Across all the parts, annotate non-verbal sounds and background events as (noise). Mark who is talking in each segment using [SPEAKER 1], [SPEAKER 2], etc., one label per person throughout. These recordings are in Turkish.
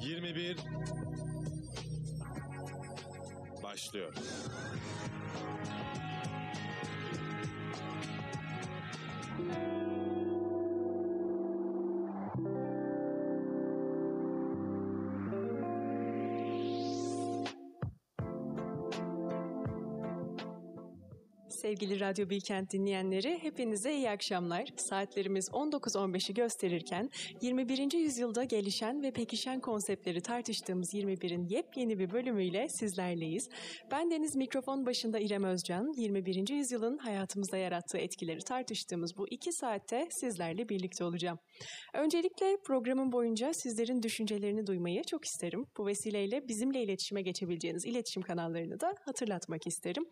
[SPEAKER 1] 21 başlıyor.
[SPEAKER 2] Sevgili Radyo Bilkent dinleyenleri, hepinize iyi akşamlar. Saatlerimiz 19.15'i gösterirken 21. yüzyılda gelişen ve pekişen konseptleri tartıştığımız 21'in yepyeni bir bölümüyle sizlerleyiz. Ben Deniz mikrofon başında İrem Özcan, 21. yüzyılın hayatımızda yarattığı etkileri tartıştığımız bu iki saatte sizlerle birlikte olacağım. Öncelikle programın boyunca sizlerin düşüncelerini duymayı çok isterim. Bu vesileyle bizimle iletişime geçebileceğiniz iletişim kanallarını da hatırlatmak isterim.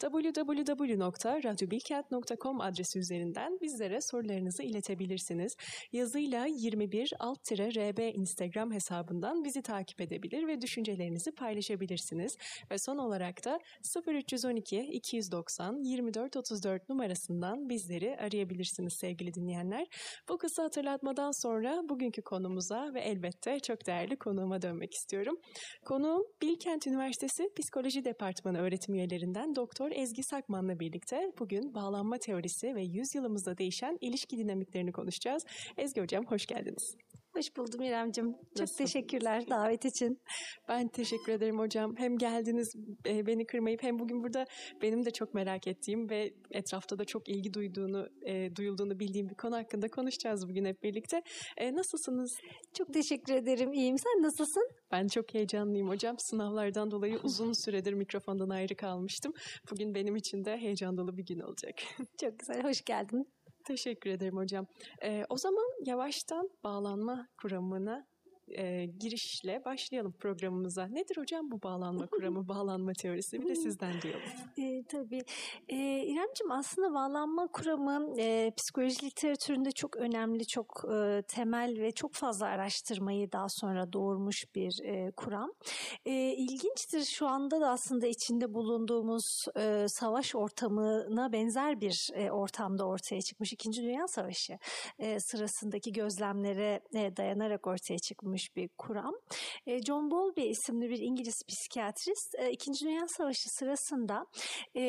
[SPEAKER 2] www www.radyobilkent.com adresi üzerinden bizlere sorularınızı iletebilirsiniz. Yazıyla 21 alt-rb Instagram hesabından bizi takip edebilir ve düşüncelerinizi paylaşabilirsiniz. Ve son olarak da 0312 290 24 34 numarasından bizleri arayabilirsiniz sevgili dinleyenler. Bu kısa hatırlatmadan sonra bugünkü konumuza ve elbette çok değerli konuğuma dönmek istiyorum. Konuğum Bilkent Üniversitesi Psikoloji Departmanı öğretim üyelerinden Doktor Ezgi Sakman'la birlikte bugün bağlanma teorisi ve yüzyılımızda değişen ilişki dinamiklerini konuşacağız. Ezgi Hocam hoş geldiniz.
[SPEAKER 3] Hoş buldum İremcim. Çok Nasıl? teşekkürler davet için.
[SPEAKER 2] Ben teşekkür ederim hocam. Hem geldiniz e, beni kırmayıp hem bugün burada benim de çok merak ettiğim ve etrafta da çok ilgi duyduğunu, e, duyulduğunu bildiğim bir konu hakkında konuşacağız bugün hep birlikte. E, nasılsınız?
[SPEAKER 3] Çok teşekkür ederim. İyiyim. Sen nasılsın?
[SPEAKER 2] Ben çok heyecanlıyım hocam. Sınavlardan dolayı uzun süredir mikrofondan ayrı kalmıştım. Bugün benim için de heyecan dolu bir gün olacak. (laughs)
[SPEAKER 3] çok güzel. Hoş geldin.
[SPEAKER 2] Teşekkür ederim hocam. Ee, o zaman yavaştan bağlanma kuramına e, girişle başlayalım programımıza. Nedir hocam bu bağlanma kuramı, (laughs) bağlanma teorisi? Bir de sizden duyalım.
[SPEAKER 3] E, tabii. E, İremciğim aslında bağlanma kuramı e, psikoloji literatüründe çok önemli, çok e, temel ve çok fazla araştırmayı daha sonra doğurmuş bir e, kuram. E, ilginçtir şu anda da aslında içinde bulunduğumuz e, savaş ortamına benzer bir e, ortamda ortaya çıkmış. İkinci Dünya Savaşı e, sırasındaki gözlemlere e, dayanarak ortaya çıkmış yapılmış bir kuram. E, John Bowlby isimli bir İngiliz psikiyatrist e, İkinci Dünya Savaşı sırasında e,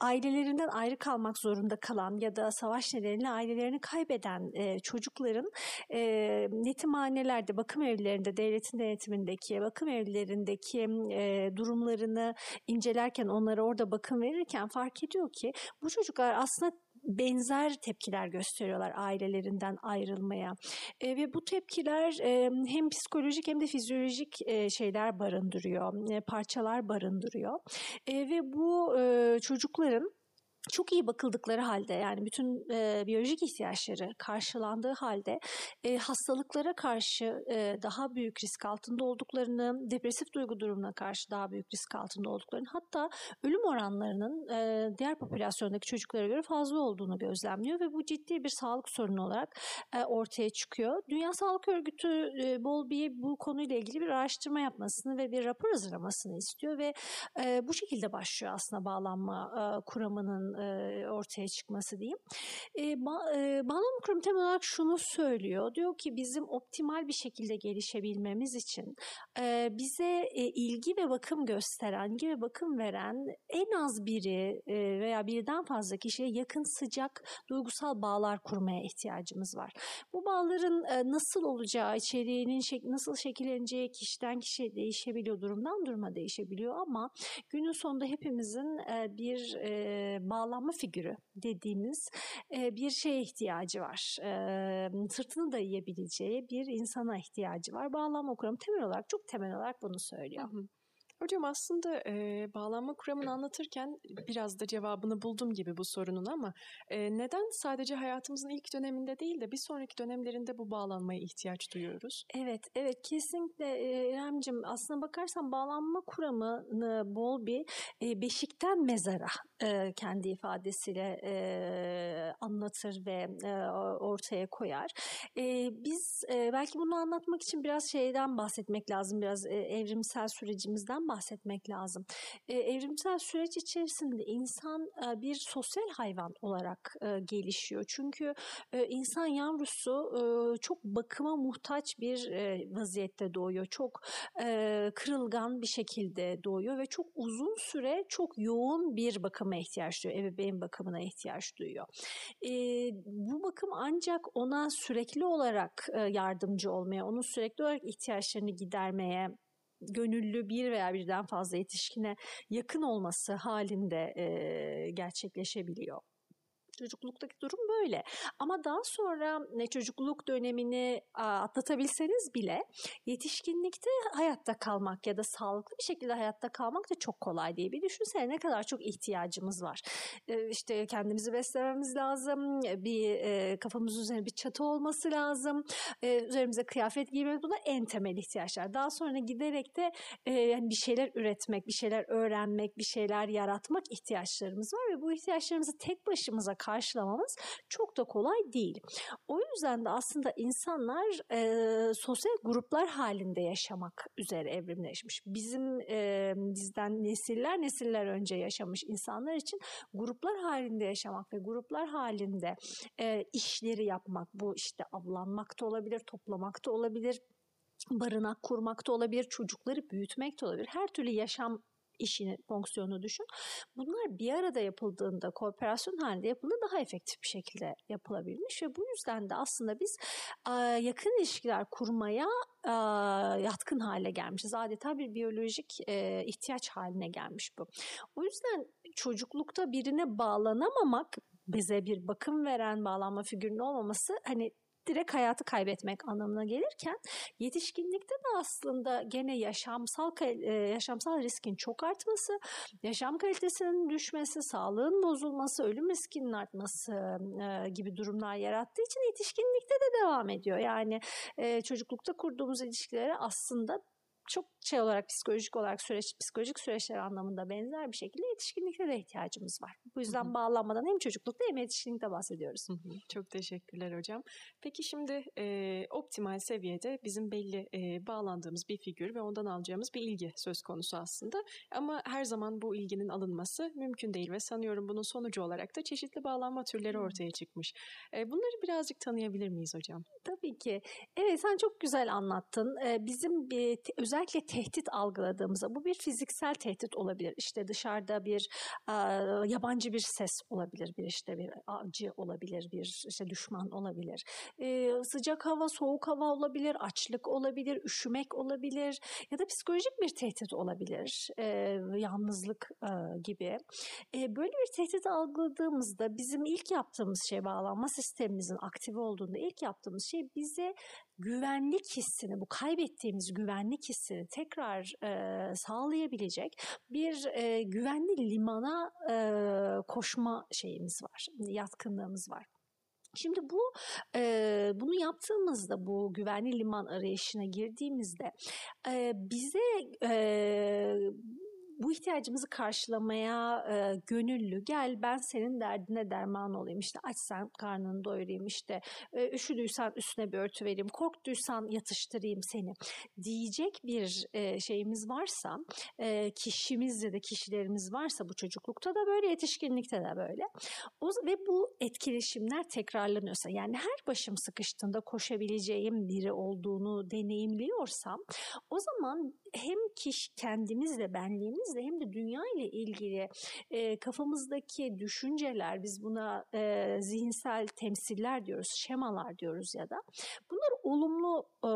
[SPEAKER 3] ailelerinden ayrı kalmak zorunda kalan ya da savaş nedeniyle ailelerini kaybeden çocukların yetimhanelerde, bakım evlerinde, devletin denetimindeki bakım evlerindeki durumlarını incelerken onlara orada bakım verirken fark ediyor ki bu çocuklar aslında benzer tepkiler gösteriyorlar ailelerinden ayrılmaya. E, ve bu tepkiler e, hem psikolojik hem de fizyolojik e, şeyler barındırıyor, e, parçalar barındırıyor. E, ve bu e, çocukların çok iyi bakıldıkları halde yani bütün e, biyolojik ihtiyaçları karşılandığı halde e, hastalıklara karşı e, daha büyük risk altında olduklarını, depresif duygu durumuna karşı daha büyük risk altında olduklarını hatta ölüm oranlarının e, diğer popülasyondaki çocuklara göre fazla olduğunu gözlemliyor ve bu ciddi bir sağlık sorunu olarak e, ortaya çıkıyor. Dünya Sağlık Örgütü e, Bolbi'ye bu konuyla ilgili bir araştırma yapmasını ve bir rapor hazırlamasını istiyor ve e, bu şekilde başlıyor aslında bağlanma e, kuramının e, ortaya çıkması diyeyim. E, ba, e, Bağlam kurum temel olarak şunu söylüyor. Diyor ki bizim optimal bir şekilde gelişebilmemiz için e, bize e, ilgi ve bakım gösteren, ilgi ve bakım veren en az biri e, veya birden fazla kişiye yakın sıcak duygusal bağlar kurmaya ihtiyacımız var. Bu bağların e, nasıl olacağı, içeriğinin şek nasıl şekilleneceği kişiden kişiye değişebiliyor, durumdan duruma değişebiliyor ama günün sonunda hepimizin e, bir e, bağlam bağlanma figürü dediğimiz e, bir şeye ihtiyacı var. E, sırtını dayayabileceği bir insana ihtiyacı var. Bağlanma kuramı temel olarak, çok temel olarak bunu söylüyor. Hı hı.
[SPEAKER 2] Hocam aslında e, bağlanma kuramını anlatırken biraz da cevabını buldum gibi bu sorunun ama e, neden sadece hayatımızın ilk döneminde değil de bir sonraki dönemlerinde bu bağlanmaya ihtiyaç duyuyoruz?
[SPEAKER 3] Evet, evet kesinlikle İremcim aslına bakarsan bağlanma kuramını bol bir e, beşikten mezara e, kendi ifadesiyle e, anlatır ve e, ortaya koyar. E, biz e, belki bunu anlatmak için biraz şeyden bahsetmek lazım, biraz e, evrimsel sürecimizden bahsetmek lazım. E, evrimsel süreç içerisinde insan e, bir sosyal hayvan olarak e, gelişiyor. Çünkü e, insan yavrusu e, çok bakıma muhtaç bir e, vaziyette doğuyor. Çok e, kırılgan bir şekilde doğuyor ve çok uzun süre çok yoğun bir bakıma ihtiyaç duyuyor. Ebeveyn bakımına ihtiyaç duyuyor. E, bu bakım ancak ona sürekli olarak e, yardımcı olmaya, onun sürekli olarak ihtiyaçlarını gidermeye, gönüllü bir veya birden fazla yetişkine yakın olması halinde e, gerçekleşebiliyor. Çocukluktaki durum böyle. Ama daha sonra ne çocukluk dönemini atlatabilseniz bile yetişkinlikte hayatta kalmak ya da sağlıklı bir şekilde hayatta kalmak da çok kolay değil. Bir düşünsene ne kadar çok ihtiyacımız var. İşte kendimizi beslememiz lazım. Bir kafamız üzerine bir çatı olması lazım. Üzerimize kıyafet giymek bunlar en temel ihtiyaçlar. Daha sonra giderek de yani bir şeyler üretmek, bir şeyler öğrenmek, bir şeyler yaratmak ihtiyaçlarımız var ve bu ihtiyaçlarımızı tek başımıza karşılamamız çok da kolay değil. O yüzden de aslında insanlar e, sosyal gruplar halinde yaşamak üzere evrimleşmiş. Bizim e, bizden nesiller nesiller önce yaşamış insanlar için gruplar halinde yaşamak ve gruplar halinde e, işleri yapmak, bu işte avlanmak da olabilir, toplamak da olabilir, barınak kurmak da olabilir, çocukları büyütmek de olabilir. Her türlü yaşam işini, fonksiyonu düşün. Bunlar bir arada yapıldığında, kooperasyon halinde yapıldığında daha efektif bir şekilde yapılabilmiş ve bu yüzden de aslında biz yakın ilişkiler kurmaya yatkın hale gelmişiz. Adeta bir biyolojik ihtiyaç haline gelmiş bu. O yüzden çocuklukta birine bağlanamamak bize bir bakım veren bağlanma figürünün olmaması hani direkt hayatı kaybetmek anlamına gelirken yetişkinlikte de aslında gene yaşamsal e, yaşamsal riskin çok artması, yaşam kalitesinin düşmesi, sağlığın bozulması, ölüm riskinin artması e, gibi durumlar yarattığı için yetişkinlikte de devam ediyor. Yani e, çocuklukta kurduğumuz ilişkilere aslında çok şey olarak psikolojik olarak süreç psikolojik süreçler anlamında benzer bir şekilde yetişkinlikte de ihtiyacımız var. Bu yüzden Hı-hı. bağlanmadan hem çocuklukta hem yetişkinlikte bahsediyoruz.
[SPEAKER 2] Hı-hı. Çok teşekkürler hocam. Peki şimdi e, optimal seviyede bizim belli e, bağlandığımız bir figür ve ondan alacağımız bir ilgi söz konusu aslında. Ama her zaman bu ilginin alınması mümkün değil ve sanıyorum bunun sonucu olarak da çeşitli bağlanma türleri ortaya çıkmış. E, bunları birazcık tanıyabilir miyiz hocam?
[SPEAKER 3] Tabii ki. Evet sen çok güzel anlattın. E, bizim bir, özellikle tehdit algıladığımızda bu bir fiziksel tehdit olabilir. İşte dışarıda bir e, yabancı bir ses olabilir, bir işte bir avcı olabilir, bir işte düşman olabilir. E, sıcak hava, soğuk hava olabilir, açlık olabilir, üşümek olabilir ya da psikolojik bir tehdit olabilir. E, yalnızlık e, gibi. E, böyle bir tehdit algıladığımızda bizim ilk yaptığımız şey bağlanma sistemimizin aktive olduğunda ilk yaptığımız şey bize güvenlik hissini, bu kaybettiğimiz güvenlik hissini tekrar e, sağlayabilecek bir e, güvenli limana e, koşma şeyimiz var, yatkınlığımız var. Şimdi bu e, bunu yaptığımızda bu güvenli liman arayışına girdiğimizde e, bize e, bu ihtiyacımızı karşılamaya e, gönüllü gel ben senin derdine derman olayım. İşte açsan karnını doyurayım işte e, üşüdüysen üstüne bir örtü vereyim korktuysan yatıştırayım seni. diyecek bir e, şeyimiz varsa e, kişimiz ya da kişilerimiz varsa bu çocuklukta da böyle yetişkinlikte de böyle. O, ve bu etkileşimler tekrarlanıyorsa yani her başım sıkıştığında koşabileceğim biri olduğunu deneyimliyorsam o zaman hem kişi kendimizle benliğimizle hem de dünya ile ilgili e, kafamızdaki düşünceler biz buna e, zihinsel temsiller diyoruz, şemalar diyoruz ya da bunlar olumlu e,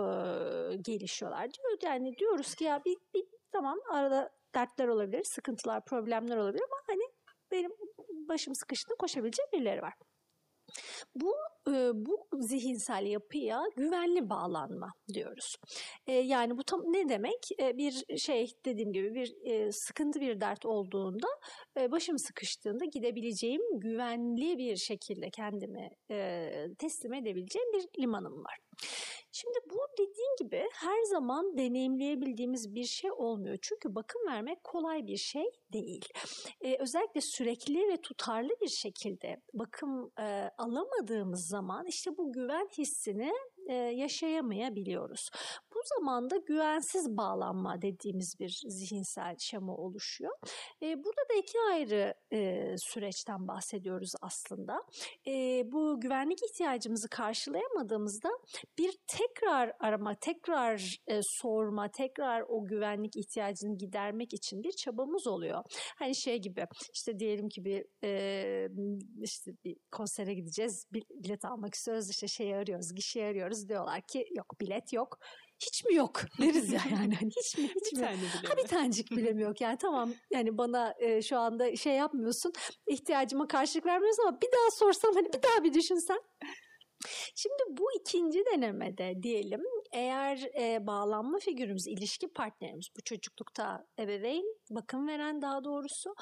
[SPEAKER 3] gelişiyorlar. Diyor yani diyoruz ki ya bir, bir tamam arada dertler olabilir, sıkıntılar, problemler olabilir ama hani benim başım sıkıştı koşabileceğim birileri var. Bu bu zihinsel yapıya güvenli bağlanma diyoruz. yani bu tam ne demek? bir şey dediğim gibi bir sıkıntı bir dert olduğunda başım sıkıştığında gidebileceğim güvenli bir şekilde kendimi teslim edebileceğim bir limanım var. Şimdi bu dediğin gibi her zaman deneyimleyebildiğimiz bir şey olmuyor. Çünkü bakım vermek kolay bir şey değil. Ee, özellikle sürekli ve tutarlı bir şekilde bakım e, alamadığımız zaman işte bu güven hissini e, yaşayamayabiliyoruz. Bu zamanda güvensiz bağlanma dediğimiz bir zihinsel şema oluşuyor. E, burada da iki ayrı e, süreçten bahsediyoruz aslında. Bu güvenlik ihtiyacımızı karşılayamadığımızda bir tekrar arama, tekrar sorma, tekrar o güvenlik ihtiyacını gidermek için bir çabamız oluyor. Hani şey gibi işte diyelim ki bir e, işte bir konsere gideceğiz, bilet almak istiyoruz işte şeyi arıyoruz, gişeyi arıyoruz diyorlar ki yok bilet yok. Hiç mi yok? (laughs) Deriz ya (laughs) yani. Hani hiç mi hiç
[SPEAKER 2] bir
[SPEAKER 3] mi?
[SPEAKER 2] tane bile
[SPEAKER 3] ha bir tanecik bile mi yok? Yani tamam yani bana e, şu anda şey yapmıyorsun ihtiyacıma karşılık vermiyorsun ama bir daha sorsam hani bir daha bir düşünsen Şimdi bu ikinci denemede diyelim eğer e, bağlanma figürümüz, ilişki partnerimiz bu çocuklukta ebeveyn, bakım veren daha doğrusu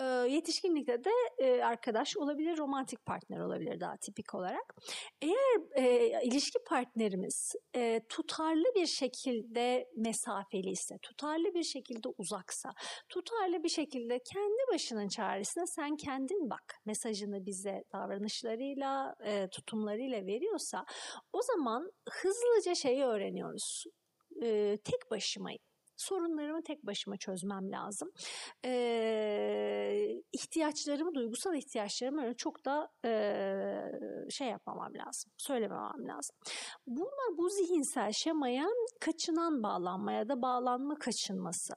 [SPEAKER 3] e, yetişkinlikte de e, arkadaş olabilir, romantik partner olabilir daha tipik olarak. Eğer e, ilişki partnerimiz e, tutarlı bir şekilde mesafeli ise, tutarlı bir şekilde uzaksa, tutarlı bir şekilde kendi başının çaresine sen kendin bak mesajını bize davranışlarıyla, e, tutumlarıyla veriyorsa o zaman hızlıca şeyi öğreniyoruz. E, tek başımayım. Sorunlarımı tek başıma çözmem lazım. Ee, ihtiyaçlarımı, duygusal ihtiyaçlarımı öyle çok da e, şey yapmamam lazım, söylememem lazım. Buna bu zihinsel şemaya kaçınan bağlanma ya da bağlanma kaçınması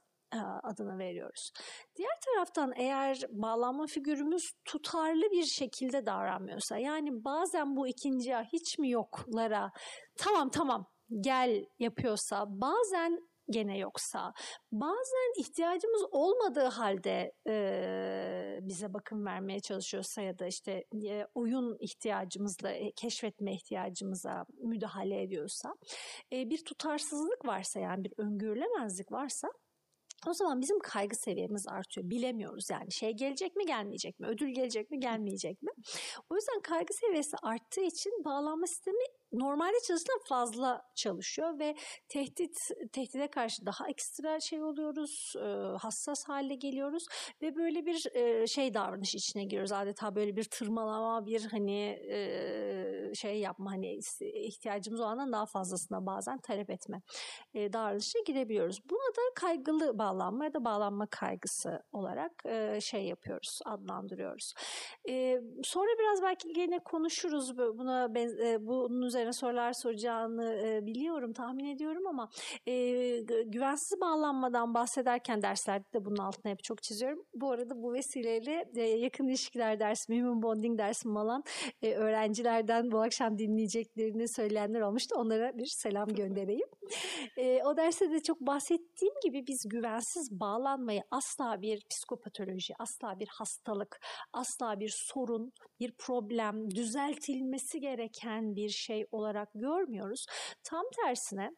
[SPEAKER 3] adını veriyoruz. Diğer taraftan eğer bağlanma figürümüz tutarlı bir şekilde davranmıyorsa yani bazen bu ikinci ya hiç mi yoklara tamam tamam gel yapıyorsa bazen gene yoksa bazen ihtiyacımız olmadığı halde e, bize bakım vermeye çalışıyorsa ya da işte e, oyun ihtiyacımızla e, keşfetme ihtiyacımıza müdahale ediyorsa e, bir tutarsızlık varsa yani bir öngörülemezlik varsa o zaman bizim kaygı seviyemiz artıyor. Bilemiyoruz yani şey gelecek mi gelmeyecek mi? Ödül gelecek mi gelmeyecek mi? O yüzden kaygı seviyesi arttığı için bağlanma sistemi normalde çalıştığından fazla çalışıyor ve tehdit tehdide karşı daha ekstra şey oluyoruz, e, hassas hale geliyoruz ve böyle bir e, şey davranış içine giriyoruz. Adeta böyle bir tırmalama, bir hani e, şey yapma hani ihtiyacımız olandan daha fazlasına bazen talep etme davranışına girebiliyoruz. Buna da kaygılı bağlanma ya da bağlanma kaygısı olarak şey yapıyoruz, adlandırıyoruz. Sonra biraz belki gene konuşuruz buna bunun üzerine sorular soracağını e, biliyorum, tahmin ediyorum ama e, güvensiz bağlanmadan bahsederken derslerde de bunun altına hep çok çiziyorum. Bu arada bu vesileyle e, yakın ilişkiler dersi, Human Bonding dersim olan e, öğrencilerden bu akşam dinleyeceklerini söyleyenler olmuştu. Onlara bir selam göndereyim. E, o derste de çok bahsettiğim gibi biz güvensiz bağlanmayı asla bir psikopatoloji, asla bir hastalık, asla bir sorun, bir problem, düzeltilmesi gereken bir şey olarak görmüyoruz. Tam tersine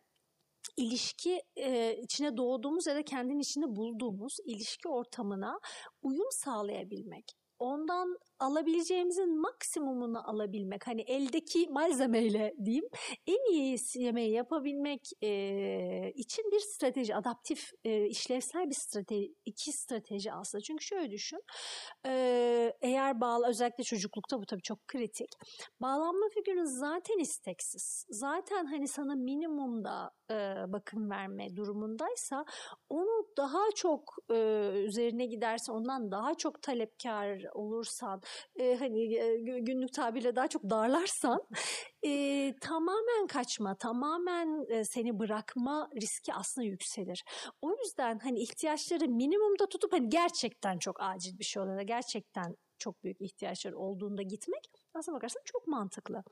[SPEAKER 3] ilişki e, içine doğduğumuz ya da kendin içinde bulduğumuz ilişki ortamına uyum sağlayabilmek. Ondan alabileceğimizin maksimumunu alabilmek hani eldeki malzemeyle diyeyim en iyi yemeği yapabilmek e, için bir strateji adaptif e, işlevsel bir strateji iki strateji aslında. Çünkü şöyle düşün e, eğer bağlı özellikle çocuklukta bu tabii çok kritik. Bağlanma figürü zaten isteksiz. Zaten hani sana minimumda e, bakım verme durumundaysa onu daha çok e, üzerine gidersen ondan daha çok talepkar olursan e, hani e, günlük tabirle daha çok darlarsan e, tamamen kaçma, tamamen e, seni bırakma riski aslında yükselir. O yüzden hani ihtiyaçları minimumda tutup hani gerçekten çok acil bir şey olduğunda gerçekten çok büyük ihtiyaçları olduğunda gitmek aslına bakarsan çok mantıklı.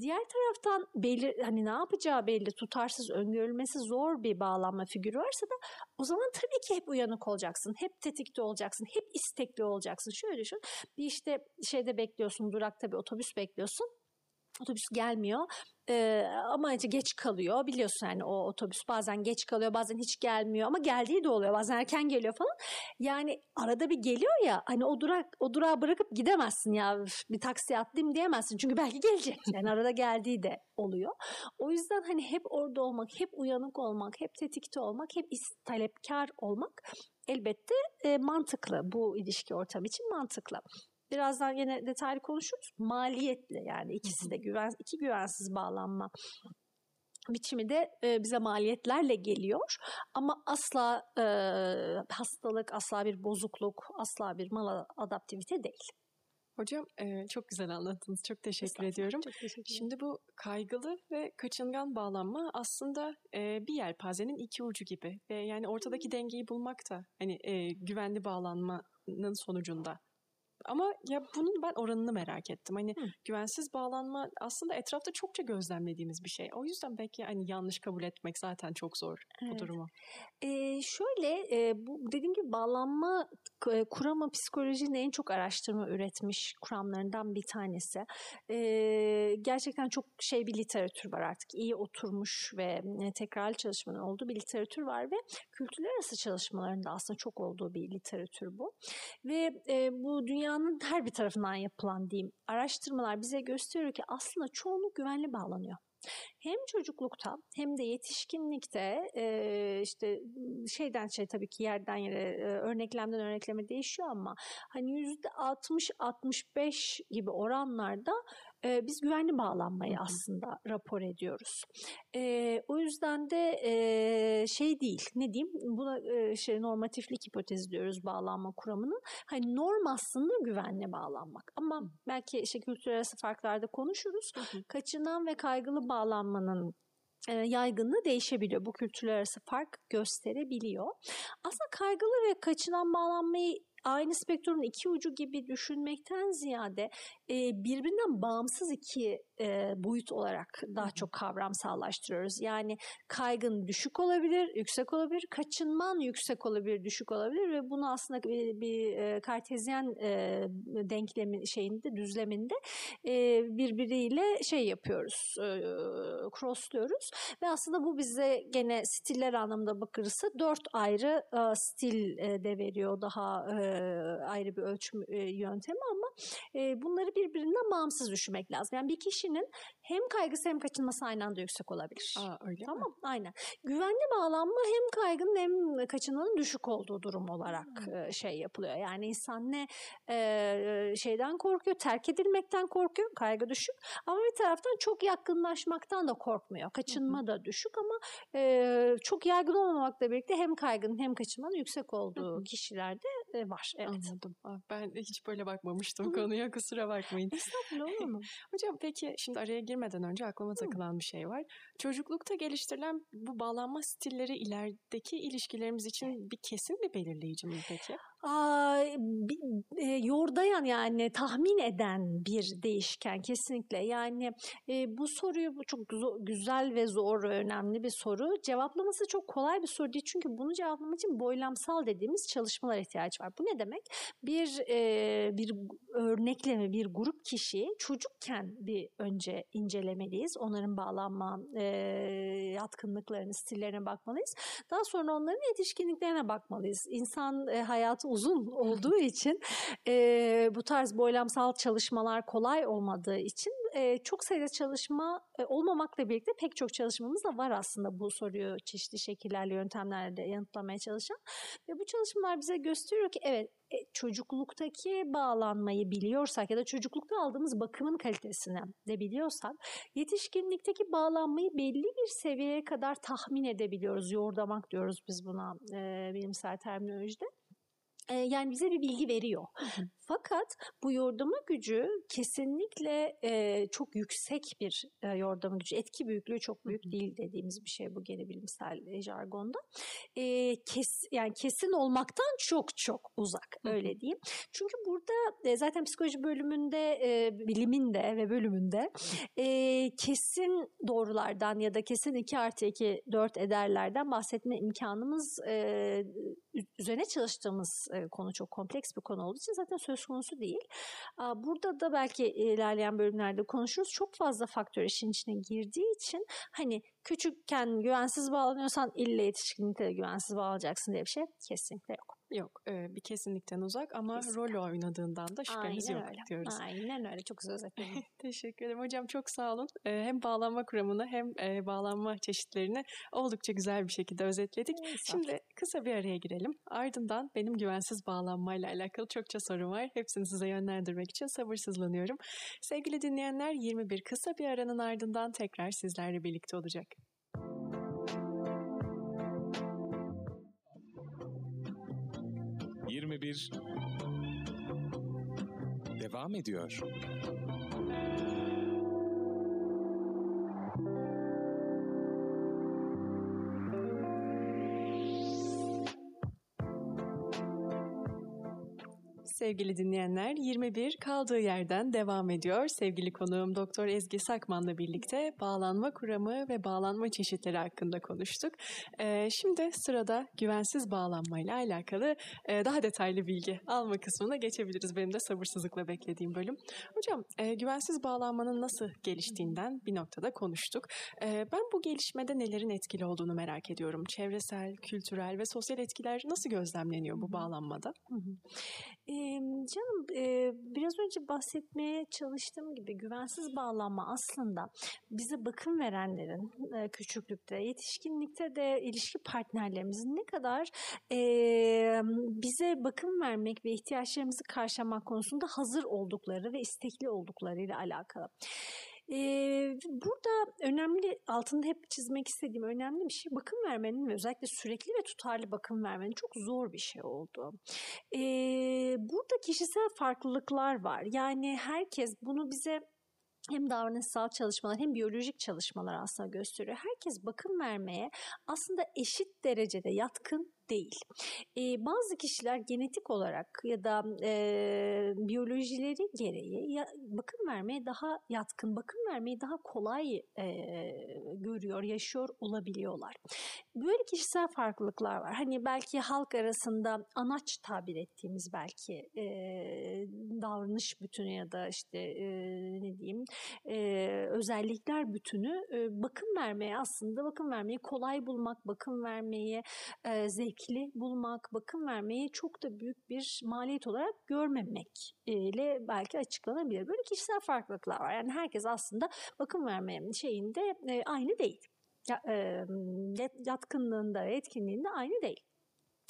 [SPEAKER 3] Diğer taraftan belli hani ne yapacağı belli tutarsız öngörülmesi zor bir bağlanma figürü varsa da o zaman tabii ki hep uyanık olacaksın. Hep tetikte olacaksın. Hep istekli olacaksın. Şöyle düşün. Bir işte şeyde bekliyorsun durakta bir otobüs bekliyorsun otobüs gelmiyor. Ee, ama işte geç kalıyor. Biliyorsun yani o otobüs bazen geç kalıyor bazen hiç gelmiyor ama geldiği de oluyor bazen erken geliyor falan. Yani arada bir geliyor ya hani o durak o durağı bırakıp gidemezsin ya bir taksiye atlayayım diyemezsin. Çünkü belki gelecek. (laughs) Yani arada geldiği de oluyor. O yüzden hani hep orada olmak hep uyanık olmak hep tetikte olmak hep talepkar olmak elbette e, mantıklı bu ilişki ortamı için mantıklı birazdan yine detaylı konuşuruz. Maliyetli yani ikisi de güven iki güvensiz bağlanma biçimi de e, bize maliyetlerle geliyor ama asla e, hastalık, asla bir bozukluk, asla bir mal adaptivite değil.
[SPEAKER 2] Hocam e, çok güzel anlattınız. Çok teşekkür ediyorum.
[SPEAKER 3] Çok teşekkür
[SPEAKER 2] Şimdi bu kaygılı ve kaçıngan bağlanma aslında e, bir yelpazenin iki ucu gibi ve yani ortadaki dengeyi bulmak da hani e, güvenli bağlanmanın sonucunda ama ya bunun ben oranını merak ettim. Hani Hı. güvensiz bağlanma aslında etrafta çokça gözlemlediğimiz bir şey. O yüzden belki hani yanlış kabul etmek zaten çok zor evet. bu durumu.
[SPEAKER 3] Ee, şöyle e, bu dediğim gibi bağlanma kuramı psikolojinin en çok araştırma üretmiş kuramlarından bir tanesi. Ee, gerçekten çok şey bir literatür var artık. iyi oturmuş ve e, tekrarlı çalışmanın olduğu bir literatür var ve kültürler arası çalışmalarında aslında çok olduğu bir literatür bu. Ve e, bu dünya dünyanın her bir tarafından yapılan diyeyim araştırmalar bize gösteriyor ki aslında çoğunluk güvenli bağlanıyor. Hem çocuklukta hem de yetişkinlikte e, işte şeyden şey tabii ki yerden yere e, örneklemden örnekleme değişiyor ama hani yüzde 60-65 gibi oranlarda e, biz güvenli bağlanmayı aslında rapor ediyoruz. E, o yüzden de e, şey değil ne diyeyim buna e, şey normatiflik hipotezi diyoruz bağlanma kuramının. Hani norm aslında güvenli bağlanmak ama belki işte kültürel arası farklarda konuşuruz. Kaçınan ve kaygılı bağlanmanın yaygınlığı değişebiliyor. Bu kültürler arası fark gösterebiliyor. Aslında kaygılı ve kaçınan bağlanmayı aynı spektrumun iki ucu gibi düşünmekten ziyade e, birbirinden bağımsız iki e, boyut olarak daha çok kavramsallaştırıyoruz. Yani kaygın düşük olabilir, yüksek olabilir, kaçınman yüksek olabilir, düşük olabilir ve bunu aslında bir, bir e, kartezyen e, denklemin şeyinde, düzleminde e, birbiriyle şey yapıyoruz, e, crossluyoruz ve aslında bu bize gene stiller anlamında bakırsa dört ayrı e, stil e, de veriyor daha e, ayrı bir ölçüm e, yöntemi ama e, bunları birbirinden bağımsız düşünmek lazım. Yani bir kişinin hem kaygısı hem kaçınması aynı anda yüksek olabilir.
[SPEAKER 2] Aa, öyle
[SPEAKER 3] tamam
[SPEAKER 2] mi?
[SPEAKER 3] aynen. Güvenli bağlanma hem kaygının hem kaçınmanın düşük olduğu durum olarak hmm. şey yapılıyor. Yani insan ne e, şeyden korkuyor, terk edilmekten korkuyor, kaygı düşük. Ama bir taraftan çok yakınlaşmaktan da korkmuyor. Kaçınma hmm. da düşük ama e, çok yaygın olmamakla birlikte hem kaygının hem kaçınmanın yüksek olduğu hmm. kişilerde e, var. Evet.
[SPEAKER 2] Anladım. Ben hiç böyle bakmamıştım konuya kusura bakmayın.
[SPEAKER 3] Estağfurullah olur mu? (laughs)
[SPEAKER 2] Hocam peki şimdi araya girmeden önce aklıma takılan bir şey var. Çocuklukta geliştirilen bu bağlanma stilleri ilerideki ilişkilerimiz için bir kesin bir belirleyici mi peki?
[SPEAKER 3] Aa, e, yordayan yani tahmin eden bir değişken kesinlikle. Yani e, bu soruyu bu çok güzel ve zor ve önemli bir soru. Cevaplaması çok kolay bir soru değil çünkü bunu cevaplamak için boylamsal dediğimiz çalışmalar ihtiyaç var. Bu ne demek? Bir e, bir örnekleme bir grup kişiyi çocukken bir önce incelemeliyiz. Onların bağlanma e, yatkınlıklarını, stillerine bakmalıyız. Daha sonra onların yetişkinliklerine bakmalıyız. İnsan e, hayatı uzun olduğu (laughs) için e, bu tarz boylamsal çalışmalar kolay olmadığı için e, çok sayıda çalışma e, olmamakla birlikte pek çok çalışmamız da var aslında bu soruyu çeşitli şekillerle, yöntemlerle yanıtlamaya çalışan. Ve bu çalışmalar bize gösteriyor ki evet çocukluktaki bağlanmayı biliyorsak ya da çocuklukta aldığımız bakımın kalitesini de biliyorsak yetişkinlikteki bağlanmayı belli bir seviyeye kadar tahmin edebiliyoruz. Yoğurdamak diyoruz biz buna e, bilimsel terminolojide yani bize bir bilgi veriyor. Fakat bu yordama gücü kesinlikle e, çok yüksek bir e, yordama gücü. Etki büyüklüğü çok büyük değil dediğimiz bir şey bu gene bilimsel jargonda. E, kes, yani kesin olmaktan çok çok uzak öyle diyeyim. Çünkü burada e, zaten psikoloji bölümünde, e, biliminde ve bölümünde e, kesin doğrulardan ya da kesin 2 artı 2 4 ederlerden bahsetme imkanımız e, üzerine çalıştığımız e, konu çok kompleks bir konu olduğu için zaten söz konusu değil. Burada da belki ilerleyen bölümlerde konuşuruz. Çok fazla faktör işin içine girdiği için hani küçükken güvensiz bağlanıyorsan illa yetişkinlikte de güvensiz bağlanacaksın diye bir şey kesinlikle yok.
[SPEAKER 2] Yok bir kesinlikten uzak ama Kesinlikle. rol oynadığından da şüphemiz
[SPEAKER 3] Aynen
[SPEAKER 2] yok
[SPEAKER 3] öyle.
[SPEAKER 2] diyoruz.
[SPEAKER 3] Aynen öyle çok güzel (laughs) özetledin.
[SPEAKER 2] Teşekkür ederim hocam çok sağ olun. Hem bağlanma kuramını hem bağlanma çeşitlerini oldukça güzel bir şekilde özetledik. Şimdi kısa bir araya girelim. Ardından benim güvensiz bağlanmayla alakalı çokça sorum var. Hepsini size yönlendirmek için sabırsızlanıyorum. Sevgili dinleyenler 21 kısa bir aranın ardından tekrar sizlerle birlikte olacak.
[SPEAKER 1] 21 devam ediyor.
[SPEAKER 2] Sevgili dinleyenler 21 kaldığı yerden devam ediyor. Sevgili konuğum Doktor Ezgi Sakman'la birlikte bağlanma kuramı ve bağlanma çeşitleri hakkında konuştuk. Ee, şimdi sırada güvensiz bağlanmayla alakalı e, daha detaylı bilgi alma kısmına geçebiliriz. Benim de sabırsızlıkla beklediğim bölüm. Hocam e, güvensiz bağlanmanın nasıl geliştiğinden bir noktada konuştuk. E, ben bu gelişmede nelerin etkili olduğunu merak ediyorum. Çevresel, kültürel ve sosyal etkiler nasıl gözlemleniyor bu bağlanmada?
[SPEAKER 3] Hı hı. Ee, canım e, biraz önce bahsetmeye çalıştığım gibi güvensiz bağlanma aslında bize bakım verenlerin e, küçüklükte, yetişkinlikte de ilişki partnerlerimizin ne kadar e, bize bakım vermek ve ihtiyaçlarımızı karşılamak konusunda hazır oldukları ve istekli olduklarıyla alakalı. Burada önemli, altında hep çizmek istediğim önemli bir şey bakım vermenin ve özellikle sürekli ve tutarlı bakım vermenin çok zor bir şey oldu. Ee, burada kişisel farklılıklar var. Yani herkes bunu bize hem davranışsal çalışmalar hem biyolojik çalışmalar aslında gösteriyor. Herkes bakım vermeye aslında eşit derecede yatkın değil. E, bazı kişiler genetik olarak ya da e, biyolojileri gereği ya, bakım vermeye daha yatkın, bakım vermeyi daha kolay e, görüyor, yaşıyor olabiliyorlar. Böyle kişisel farklılıklar var. Hani belki halk arasında anaç tabir ettiğimiz belki e, davranış bütünü ya da işte e, ne diyeyim e, özellikler bütünü e, bakım vermeye aslında bakım vermeyi kolay bulmak, bakım vermeyi e, zevkli bulmak, bakım vermeyi çok da büyük bir maliyet olarak görmemek ile belki açıklanabilir. Böyle kişisel farklılıklar var. Yani herkes aslında bakım vermenin şeyinde aynı değil. Ya, yatkınlığında, etkinliğinde aynı değil.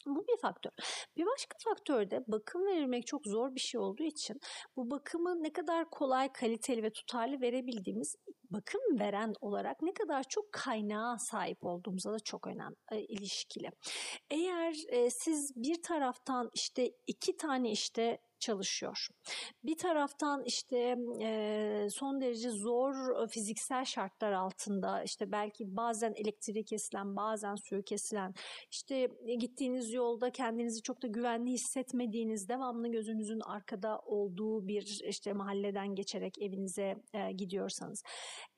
[SPEAKER 3] Bu bir faktör. Bir başka faktör de bakım verilmek çok zor bir şey olduğu için bu bakımı ne kadar kolay, kaliteli ve tutarlı verebildiğimiz bakım veren olarak ne kadar çok kaynağa sahip olduğumuza da çok önemli e, ilişkili. Eğer e, siz bir taraftan işte iki tane işte çalışıyor. Bir taraftan işte e, son derece zor fiziksel şartlar altında işte belki bazen elektriği kesilen bazen suyu kesilen işte gittiğiniz yolda kendinizi çok da güvenli hissetmediğiniz devamlı gözünüzün arkada olduğu bir işte mahalleden geçerek evinize e, gidiyorsanız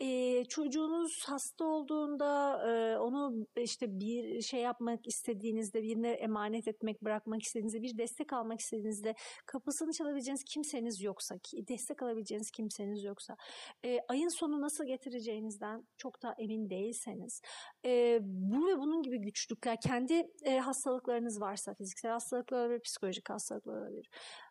[SPEAKER 3] e, çocuğunuz hasta olduğunda e, onu işte bir şey yapmak istediğinizde birine emanet etmek bırakmak istediğinizde bir destek almak istediğinizde kapı kapısını çalabileceğiniz kimseniz yoksa, destek alabileceğiniz kimseniz yoksa, e, ayın sonu nasıl getireceğinizden çok da emin değilseniz, e, bu ve bunun gibi güçlükler, kendi e, hastalıklarınız varsa, fiziksel hastalıklar olabilir, psikolojik hastalıklar olabilir.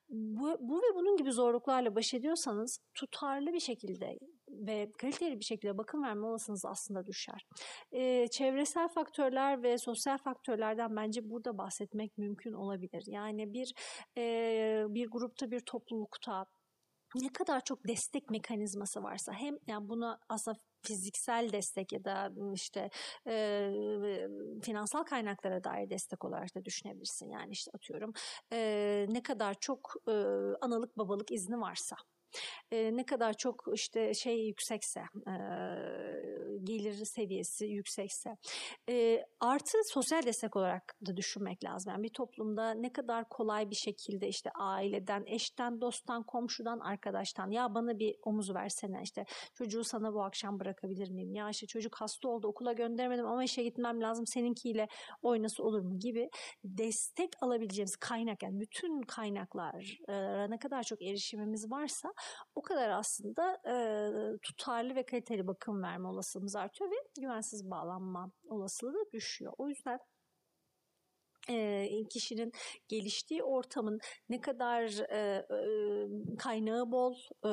[SPEAKER 3] Bu, bu ve bunun gibi zorluklarla baş ediyorsanız tutarlı bir şekilde ve kaliteli bir şekilde bakım verme olasılığınız aslında düşer. Ee, çevresel faktörler ve sosyal faktörlerden bence burada bahsetmek mümkün olabilir. Yani bir e, bir grupta bir toplulukta ne kadar çok destek mekanizması varsa hem yani buna aslında fiziksel destek ya da işte e, finansal kaynaklara dair destek olarak da düşünebilirsin. Yani işte atıyorum e, ne kadar çok e, analık babalık izni varsa e, ne kadar çok işte şey yüksekse e, gelir seviyesi yüksekse e, artı sosyal destek olarak da düşünmek lazım. Yani bir toplumda ne kadar kolay bir şekilde işte aileden, eşten, dosttan, komşudan, arkadaştan ya bana bir omuz versene işte çocuğu sana bu akşam bırakabilir miyim? Ya işte çocuk hasta oldu okula göndermedim ama işe gitmem lazım seninkiyle oynası olur mu gibi destek alabileceğimiz kaynak yani bütün kaynaklara ne kadar çok erişimimiz varsa o kadar aslında e, tutarlı ve kaliteli bakım verme olasılığımız artıyor ve güvensiz bağlanma olasılığı da düşüyor. O yüzden kişinin geliştiği ortamın ne kadar e, e, kaynağı bol, e,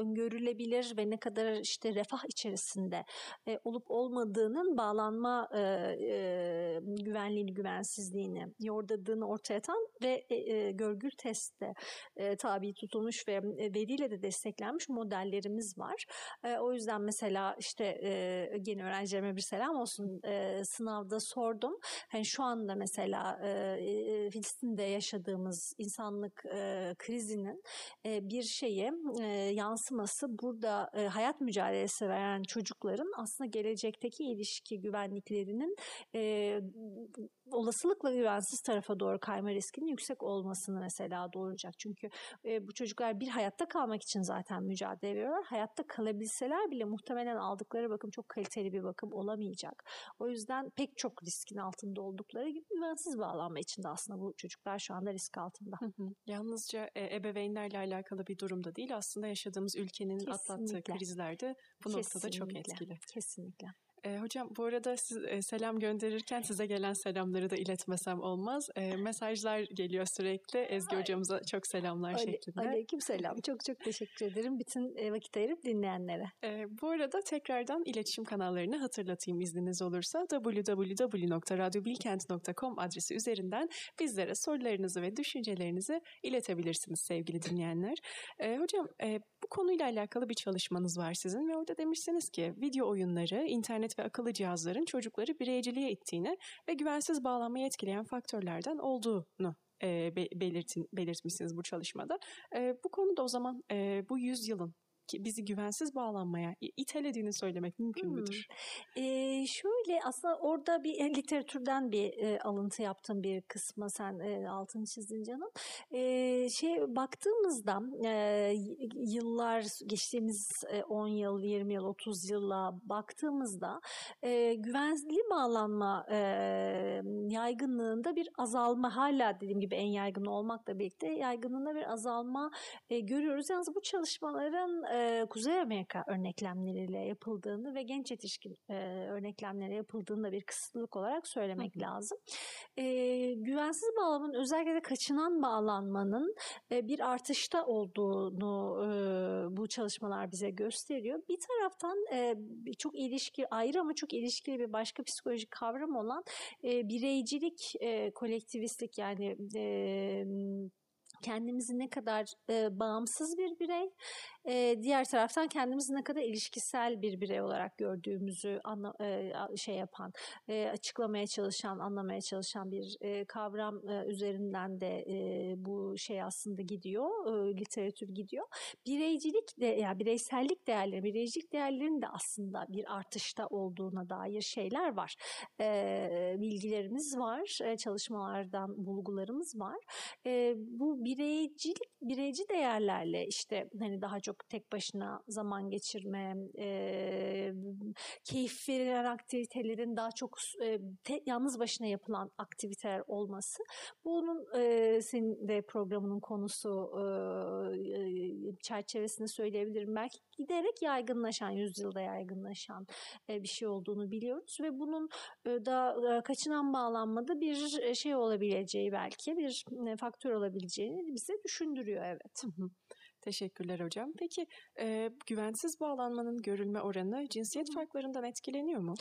[SPEAKER 3] öngörülebilir ve ne kadar işte refah içerisinde e, olup olmadığının bağlanma e, e, güvenliğini, güvensizliğini yordadığını ortaya atan ve e, e, görgül testte e, tabi tutulmuş ve veriyle de desteklenmiş modellerimiz var. E, o yüzden mesela işte e, yeni öğrencilerime bir selam olsun e, sınavda sordum. Hani şu anda mesela mesela e, Filistin'de yaşadığımız insanlık e, krizinin e, bir şeye e, yansıması burada e, hayat mücadelesi veren çocukların aslında gelecekteki ilişki güvenliklerinin e, olasılıkla güvensiz tarafa doğru kayma riskinin yüksek olmasını mesela doğuracak. Çünkü e, bu çocuklar bir hayatta kalmak için zaten mücadele veriyorlar. Hayatta kalabilseler bile muhtemelen aldıkları bakım çok kaliteli bir bakım olamayacak. O yüzden pek çok riskin altında oldukları gibi güvensiz bağlanma için de aslında bu çocuklar şu anda risk altında.
[SPEAKER 2] Hı hı. Yalnızca e, ebeveynlerle alakalı bir durumda değil aslında yaşadığımız ülkenin Kesinlikle. atlattığı krizler de bu Kesinlikle. noktada çok etkili.
[SPEAKER 3] Kesinlikle.
[SPEAKER 2] E, hocam bu arada siz e, selam gönderirken size gelen selamları da iletmesem olmaz. E, mesajlar geliyor sürekli. Ezgi Ay. hocamıza çok selamlar Ale, şeklinde.
[SPEAKER 3] Aleyküm selam. çok çok teşekkür ederim bütün e, vakit ayırıp dinleyenlere.
[SPEAKER 2] E, bu arada tekrardan iletişim kanallarını hatırlatayım izniniz olursa. www.radyobilkent.com adresi üzerinden bizlere sorularınızı ve düşüncelerinizi iletebilirsiniz sevgili dinleyenler. E, hocam e, bu konuyla alakalı bir çalışmanız var sizin ve orada demişsiniz ki video oyunları, internet ve akıllı cihazların çocukları bireyciliğe ittiğini ve güvensiz bağlanmayı etkileyen faktörlerden olduğunu belirtin, belirtmişsiniz bu çalışmada. Bu konuda o zaman bu yüzyılın bizi güvensiz bağlanmaya itelediğini söylemek mümkün hmm. müdür?
[SPEAKER 3] Ee, şöyle aslında orada bir e, literatürden bir e, alıntı yaptım bir kısma sen e, altını çizdin canım. E, şey baktığımızda e, yıllar geçtiğimiz e, 10 yıl, 20 yıl, 30 yılla baktığımızda e, güvenli bağlanma e, yaygınlığında bir azalma hala dediğim gibi en yaygın olmakla birlikte yaygınlığında bir azalma e, görüyoruz. Yalnız bu çalışmaların e, Kuzey Amerika örneklemleriyle yapıldığını ve genç yetişkin e, örneklemlere yapıldığını da bir kısıtlılık olarak söylemek Hı. lazım. E, güvensiz bağlamanın özellikle de kaçınan bağlanmanın e, bir artışta olduğunu e, bu çalışmalar bize gösteriyor. Bir taraftan e, çok ilişki ayrı ama çok ilişkili bir başka psikolojik kavram olan e, bireycilik, e, kolektivistlik yani e, kendimizi ne kadar e, bağımsız bir birey, e, diğer taraftan kendimizi ne kadar ilişkisel bir birey olarak gördüğümüzü anla, e, şey yapan, e, açıklamaya çalışan, anlamaya çalışan bir e, kavram e, üzerinden de e, bu şey aslında gidiyor, e, literatür gidiyor. Bireycilik de, yani bireysellik değerleri, bireycilik değerlerinin de aslında bir artışta olduğuna dair şeyler var. E, bilgilerimiz var, e, çalışmalardan bulgularımız var. E, bu bireycilik, bireyci değerlerle işte hani daha çok çok tek başına zaman geçirme, e, keyif verilen aktivitelerin daha çok e, te, yalnız başına yapılan aktiviteler olması. Bunun e, senin de programının konusu e, çerçevesinde söyleyebilirim. Belki giderek yaygınlaşan, yüzyılda yaygınlaşan e, bir şey olduğunu biliyoruz ve bunun e, da e, kaçınan bağlanmada bir şey olabileceği belki bir faktör olabileceğini bize düşündürüyor evet. Hı hı.
[SPEAKER 2] Teşekkürler hocam. Peki e, güvensiz bağlanmanın görülme oranı cinsiyet farklarından etkileniyor mu?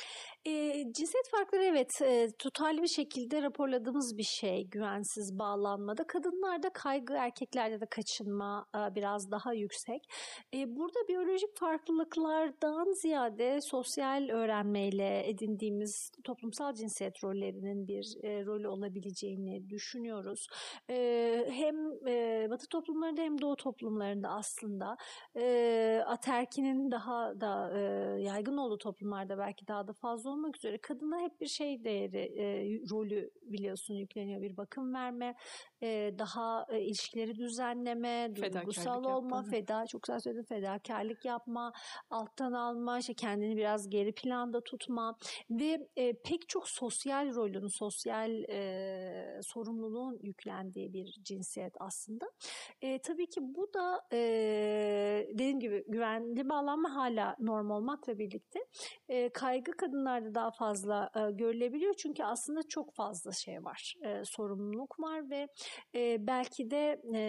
[SPEAKER 3] E, cinsiyet farkları evet e, tutarlı bir şekilde raporladığımız bir şey güvensiz bağlanmada. Kadınlarda kaygı, erkeklerde de kaçınma e, biraz daha yüksek. E, burada biyolojik farklılıklardan ziyade sosyal öğrenmeyle edindiğimiz toplumsal cinsiyet rollerinin bir e, rolü olabileceğini düşünüyoruz. E, hem e, Batı toplumlarında hem Doğu toplumlarında toplumlarında aslında. E, aterkinin daha da e, yaygın olduğu toplumlarda belki daha da fazla olmak üzere kadına hep bir şey değeri e, rolü biliyorsun yükleniyor. Bir bakım verme e, daha e, ilişkileri düzenleme duygusal olma yapma. feda çok güzel söyledin fedakarlık yapma alttan alma işte kendini biraz geri planda tutma ve e, pek çok sosyal rolün sosyal e, sorumluluğun yüklendiği bir cinsiyet aslında. E, tabii ki bu da e, dediğim gibi güvenli bağlanma hala norm olmakla birlikte e, kaygı kadınlarda daha fazla e, görülebiliyor. Çünkü aslında çok fazla şey var. E, sorumluluk var ve e, belki de e,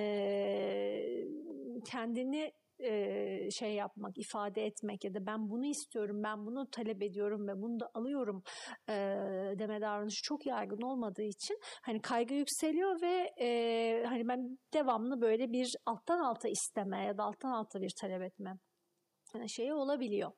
[SPEAKER 3] kendini e, şey yapmak, ifade etmek ya da ben bunu istiyorum, ben bunu talep ediyorum ve bunu da alıyorum e, deme davranışı çok yaygın olmadığı için hani kaygı yükseliyor ve e, hani ben devamlı böyle bir alttan alta isteme ya da alttan alta bir talep etme şeyi olabiliyor.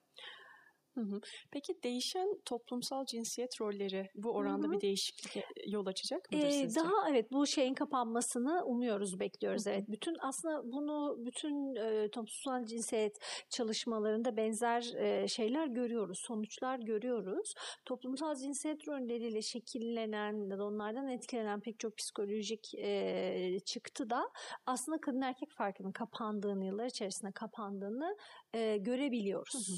[SPEAKER 2] Hı hı. Peki değişen toplumsal cinsiyet rolleri bu oranda
[SPEAKER 3] Hı hı.
[SPEAKER 2] bir değişiklik yol açacak mıdır
[SPEAKER 3] Ee,
[SPEAKER 2] sizce?
[SPEAKER 3] daha evet bu şeyin kapanmasını umuyoruz, bekliyoruz.
[SPEAKER 2] Hı hı.
[SPEAKER 3] Evet, bütün aslında bunu bütün e, toplumsal cinsiyet çalışmalarında benzer e, şeyler görüyoruz, sonuçlar görüyoruz. Toplumsal cinsiyet rolleriyle şekillenen ya da onlardan etkilenen pek çok psikolojik e, çıktı da aslında kadın erkek farkının kapandığını, yıllar içerisinde kapandığını e, görebiliyoruz.
[SPEAKER 2] Hı hı.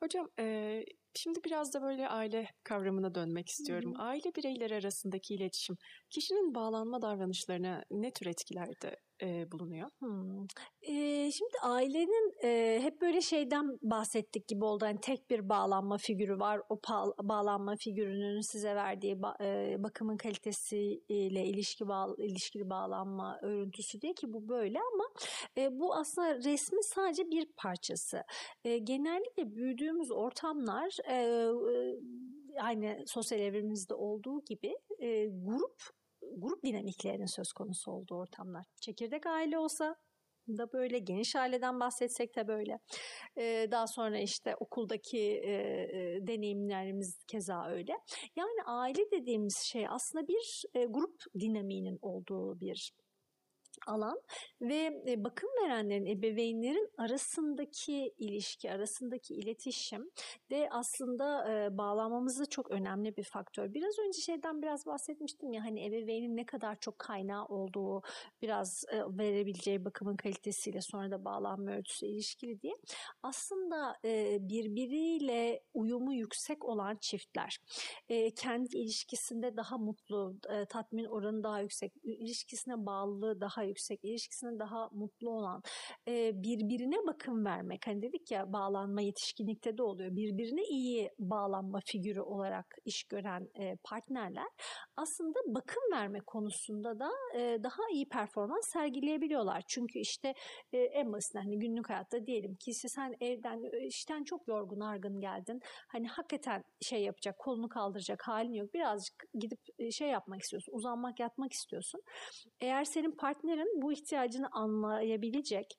[SPEAKER 2] Hocam e, şimdi biraz da böyle aile kavramına dönmek istiyorum.
[SPEAKER 3] Hı hı.
[SPEAKER 2] Aile bireyleri arasındaki iletişim kişinin bağlanma davranışlarına ne tür etkilerde e, bulunuyor?
[SPEAKER 3] Hmm. Ee, şimdi ailenin e, hep böyle şeyden bahsettik gibi oldu. Hani tek bir bağlanma figürü var. O bağlanma figürünün size verdiği ba- e, bakımın kalitesiyle ilişki bağ- ilişkili bağlanma örüntüsü diye ki bu böyle ama e, bu aslında resmin sadece bir parçası. E, genellikle büyüdüğümüz ortamlar e, e, aynı sosyal evrimimizde olduğu gibi e, grup grup dinamiklerinin söz konusu olduğu ortamlar. Çekirdek aile olsa da böyle geniş aileden bahsetsek de böyle. Ee, daha sonra işte okuldaki e, e, deneyimlerimiz keza öyle. Yani aile dediğimiz şey aslında bir e, grup dinamiğinin olduğu bir alan ve e, bakım verenlerin ebeveynlerin arasındaki ilişki, arasındaki iletişim de aslında e, bağlanmamızda çok önemli bir faktör. Biraz önce şeyden biraz bahsetmiştim ya hani ebeveynin ne kadar çok kaynağı olduğu biraz e, verebileceği bakımın kalitesiyle sonra da bağlanma ölçüsü ilişkili diye. Aslında birbiriyle uyumu yüksek olan çiftler kendi ilişkisinde daha mutlu, tatmin oranı daha yüksek, ilişkisine bağlılığı daha yüksek, ilişkisine daha mutlu olan, e, birbirine bakım vermek. Hani dedik ya bağlanma yetişkinlikte de oluyor. Birbirine iyi bağlanma figürü olarak iş gören e, partnerler aslında bakım verme konusunda da e, daha iyi performans sergileyebiliyorlar. Çünkü işte e, en basitinden hani günlük hayatta diyelim ki işte sen evden işten çok yorgun argın geldin. Hani hakikaten şey yapacak, kolunu kaldıracak halin yok. Birazcık gidip şey yapmak istiyorsun, uzanmak, yatmak istiyorsun. Eğer senin partnerin bu ihtiyacını anlayabilecek,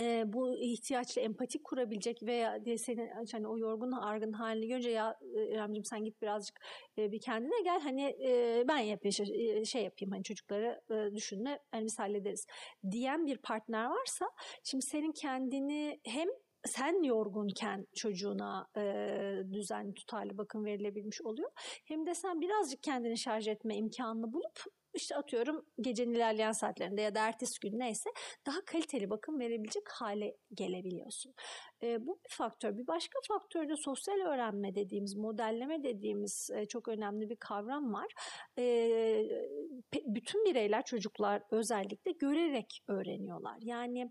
[SPEAKER 3] e, bu ihtiyaçla empati kurabilecek veya diye senin hani o yorgun argın halini görünce ya İremciğim sen git birazcık e, bir kendine gel hani e, ben yapayım şey, şey yapayım hani çocukları e, düşünme hani biz hallederiz diyen bir partner varsa şimdi senin kendini hem sen yorgunken çocuğuna e, düzenli tutarlı bakım verilebilmiş oluyor. Hem de sen birazcık kendini şarj etme imkanını bulup işte atıyorum gecenin ilerleyen saatlerinde ya da ertesi gün neyse daha kaliteli bakım verebilecek hale gelebiliyorsun. E, bu bir faktör. Bir başka faktör de sosyal öğrenme dediğimiz, modelleme dediğimiz e, çok önemli bir kavram var. E, bütün bireyler, çocuklar özellikle görerek öğreniyorlar. Yani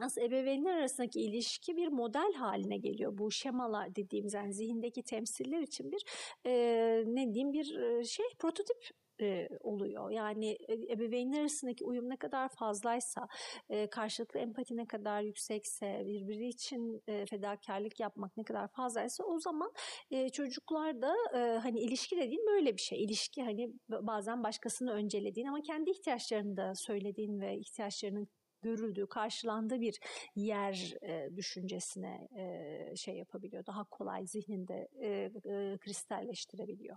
[SPEAKER 3] aslında ebeveynler arasındaki ilişki bir model haline geliyor. Bu şemalar dediğimiz yani zihindeki temsiller için bir e, ne diyeyim bir şey prototip e, oluyor. Yani e, ebeveynler arasındaki uyum ne kadar fazlaysa, e, karşılıklı empati ne kadar yüksekse, birbiri için e, fedakarlık yapmak ne kadar fazlaysa o zaman e, çocuklar da e, hani ilişki dediğin böyle bir şey. İlişki hani bazen başkasını öncelediğin ama kendi ihtiyaçlarını da söylediğin ve ihtiyaçlarının görüldüğü, karşılandığı bir yer e, düşüncesine e, şey yapabiliyor. Daha kolay zihninde e, e, kristalleştirebiliyor.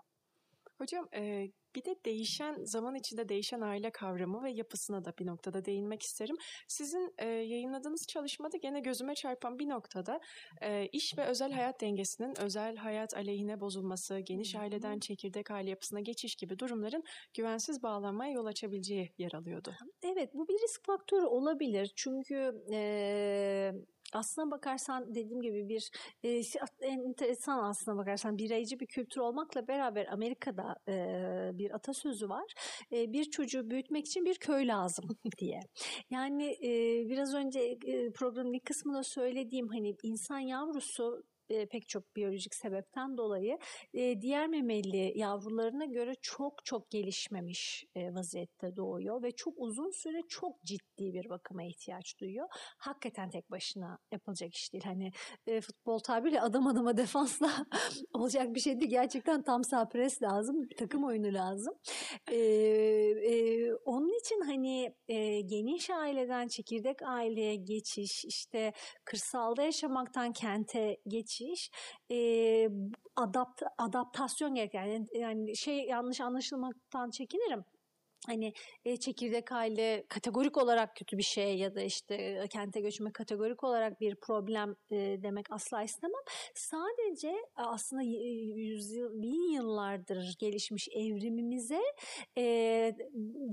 [SPEAKER 2] Hocam e, bir de değişen zaman içinde değişen aile kavramı ve yapısına da bir noktada değinmek isterim. Sizin e, yayınladığınız çalışmada gene gözüme çarpan bir noktada e, iş ve özel hayat dengesinin özel hayat aleyhine bozulması, geniş aileden çekirdek aile yapısına geçiş gibi durumların güvensiz bağlanmaya yol açabileceği yer alıyordu.
[SPEAKER 3] Evet bu bir risk faktörü olabilir. Çünkü e, aslına bakarsan dediğim gibi bir e, enteresan aslına bakarsan bireyci bir kültür olmakla beraber Amerika'da e, bir atasözü var. E, bir çocuğu büyütmek için bir köy lazım (laughs) diye. Yani e, biraz önce e, programın ilk kısmında söylediğim hani insan yavrusu e, pek çok biyolojik sebepten dolayı e, diğer memeli yavrularına göre çok çok gelişmemiş e, vaziyette doğuyor ve çok uzun süre çok ciddi bir bakıma ihtiyaç duyuyor. Hakikaten tek başına yapılacak iş değil. Hani e, futbol tabiriyle adım adıma (laughs) defansla olacak bir şey değil. Gerçekten tam sağ pres lazım. Takım oyunu lazım. E, e, onun için hani e, geniş aileden çekirdek aileye geçiş, işte kırsalda yaşamaktan kente geçiş, e, adapt adaptasyon gereken yani, yani şey yanlış anlaşılmaktan çekinirim hani e, çekirdek aile kategorik olarak kötü bir şey ya da işte e, kente göçme kategorik olarak bir problem e, demek asla istemem. Sadece aslında yüzyıl, bin yıllardır gelişmiş evrimimize e,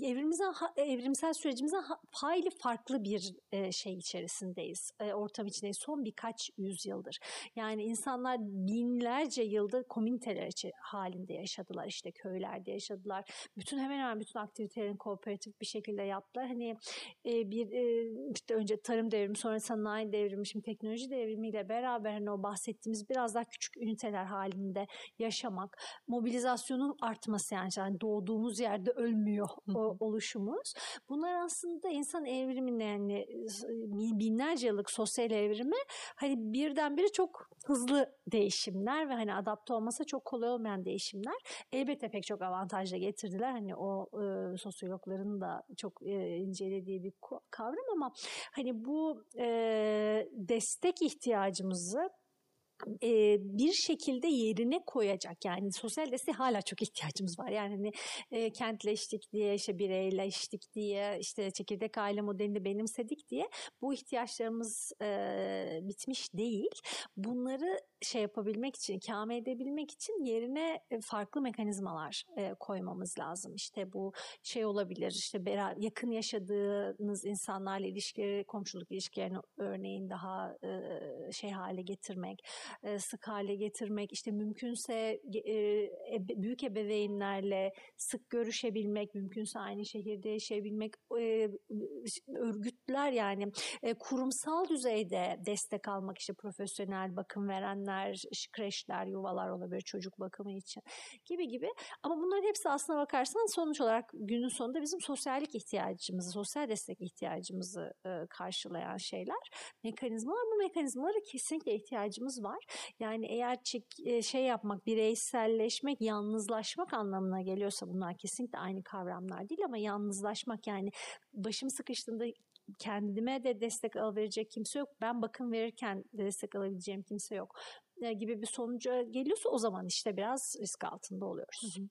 [SPEAKER 3] evrimimize evrimsel sürecimize hayli farklı bir e, şey içerisindeyiz. E, ortam içindeyiz. Son birkaç yüzyıldır. Yani insanlar binlerce yıldır komüniteler halinde yaşadılar. İşte köylerde yaşadılar. Bütün hemen hemen bütün aktivitelerini kooperatif bir şekilde yaptılar. Hani e, bir e, işte önce tarım devrimi sonra sanayi devrimi şimdi teknoloji devrimiyle beraber hani o bahsettiğimiz biraz daha küçük üniteler halinde yaşamak, mobilizasyonun artması yani, yani doğduğumuz yerde ölmüyor o oluşumuz. Bunlar aslında insan evriminin yani binlerce yıllık sosyal evrimi hani birdenbire çok hızlı değişimler ve hani adapte olmasa çok kolay olmayan değişimler. Elbette pek çok avantajla getirdiler. Hani o e, sosyologların da çok e, incelediği bir kavram ama hani bu e, destek ihtiyacımızı e, bir şekilde yerine koyacak. Yani sosyal desteğe hala çok ihtiyacımız var. Yani hani, e, kentleştik diye işte bireyleştik diye işte çekirdek aile modelini benimsedik diye bu ihtiyaçlarımız e, bitmiş değil. Bunları şey yapabilmek için ikame edebilmek için yerine farklı mekanizmalar e, koymamız lazım. İşte bu şey olabilir işte beraber, yakın yaşadığınız insanlarla ilişkileri komşuluk ilişkilerini örneğin daha e, şey hale getirmek e, sık hale getirmek, işte mümkünse e, büyük ebeveynlerle sık görüşebilmek, mümkünse aynı şehirde yaşayabilmek, e, örgütler yani kurumsal düzeyde destek almak, işte profesyonel bakım verenler, kreşler, yuvalar olabilir çocuk bakımı için gibi gibi. Ama bunların hepsi aslına bakarsan sonuç olarak günün sonunda bizim sosyallik ihtiyacımızı, sosyal destek ihtiyacımızı karşılayan şeyler, mekanizmalar. Bu mekanizmalara kesinlikle ihtiyacımız var. Yani eğer şey yapmak, bireyselleşmek, yalnızlaşmak anlamına geliyorsa bunlar kesinlikle aynı kavramlar değil ama yalnızlaşmak yani başım sıkıştığında kendime de destek alabilecek kimse yok. Ben bakım verirken de destek alabileceğim kimse yok gibi bir sonuca geliyorsa o zaman işte biraz risk altında oluyoruz. Hı hı.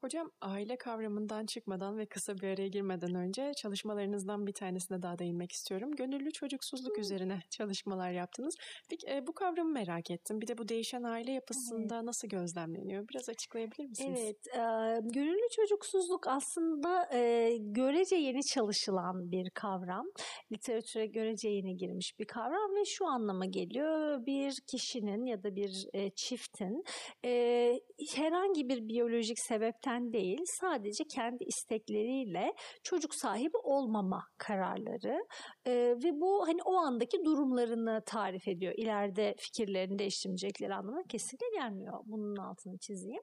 [SPEAKER 2] Hocam aile kavramından çıkmadan ve kısa bir araya girmeden önce çalışmalarınızdan bir tanesine daha değinmek istiyorum. Gönüllü çocuksuzluk hmm. üzerine çalışmalar yaptınız. Bir, e, bu kavramı merak ettim. Bir de bu değişen aile yapısında evet. nasıl gözlemleniyor? Biraz açıklayabilir misiniz?
[SPEAKER 3] Evet, e, gönüllü çocuksuzluk aslında e, görece yeni çalışılan bir kavram. Literatüre görece yeni girmiş bir kavram ve şu anlama geliyor. Bir kişinin ya da bir e, çiftin e, herhangi bir biyolojik sebepten istekten değil sadece kendi istekleriyle çocuk sahibi olmama kararları e, ve bu hani o andaki durumlarını tarif ediyor. İleride fikirlerini değiştirmeyecekleri anlamına kesinlikle gelmiyor. Bunun altını çizeyim.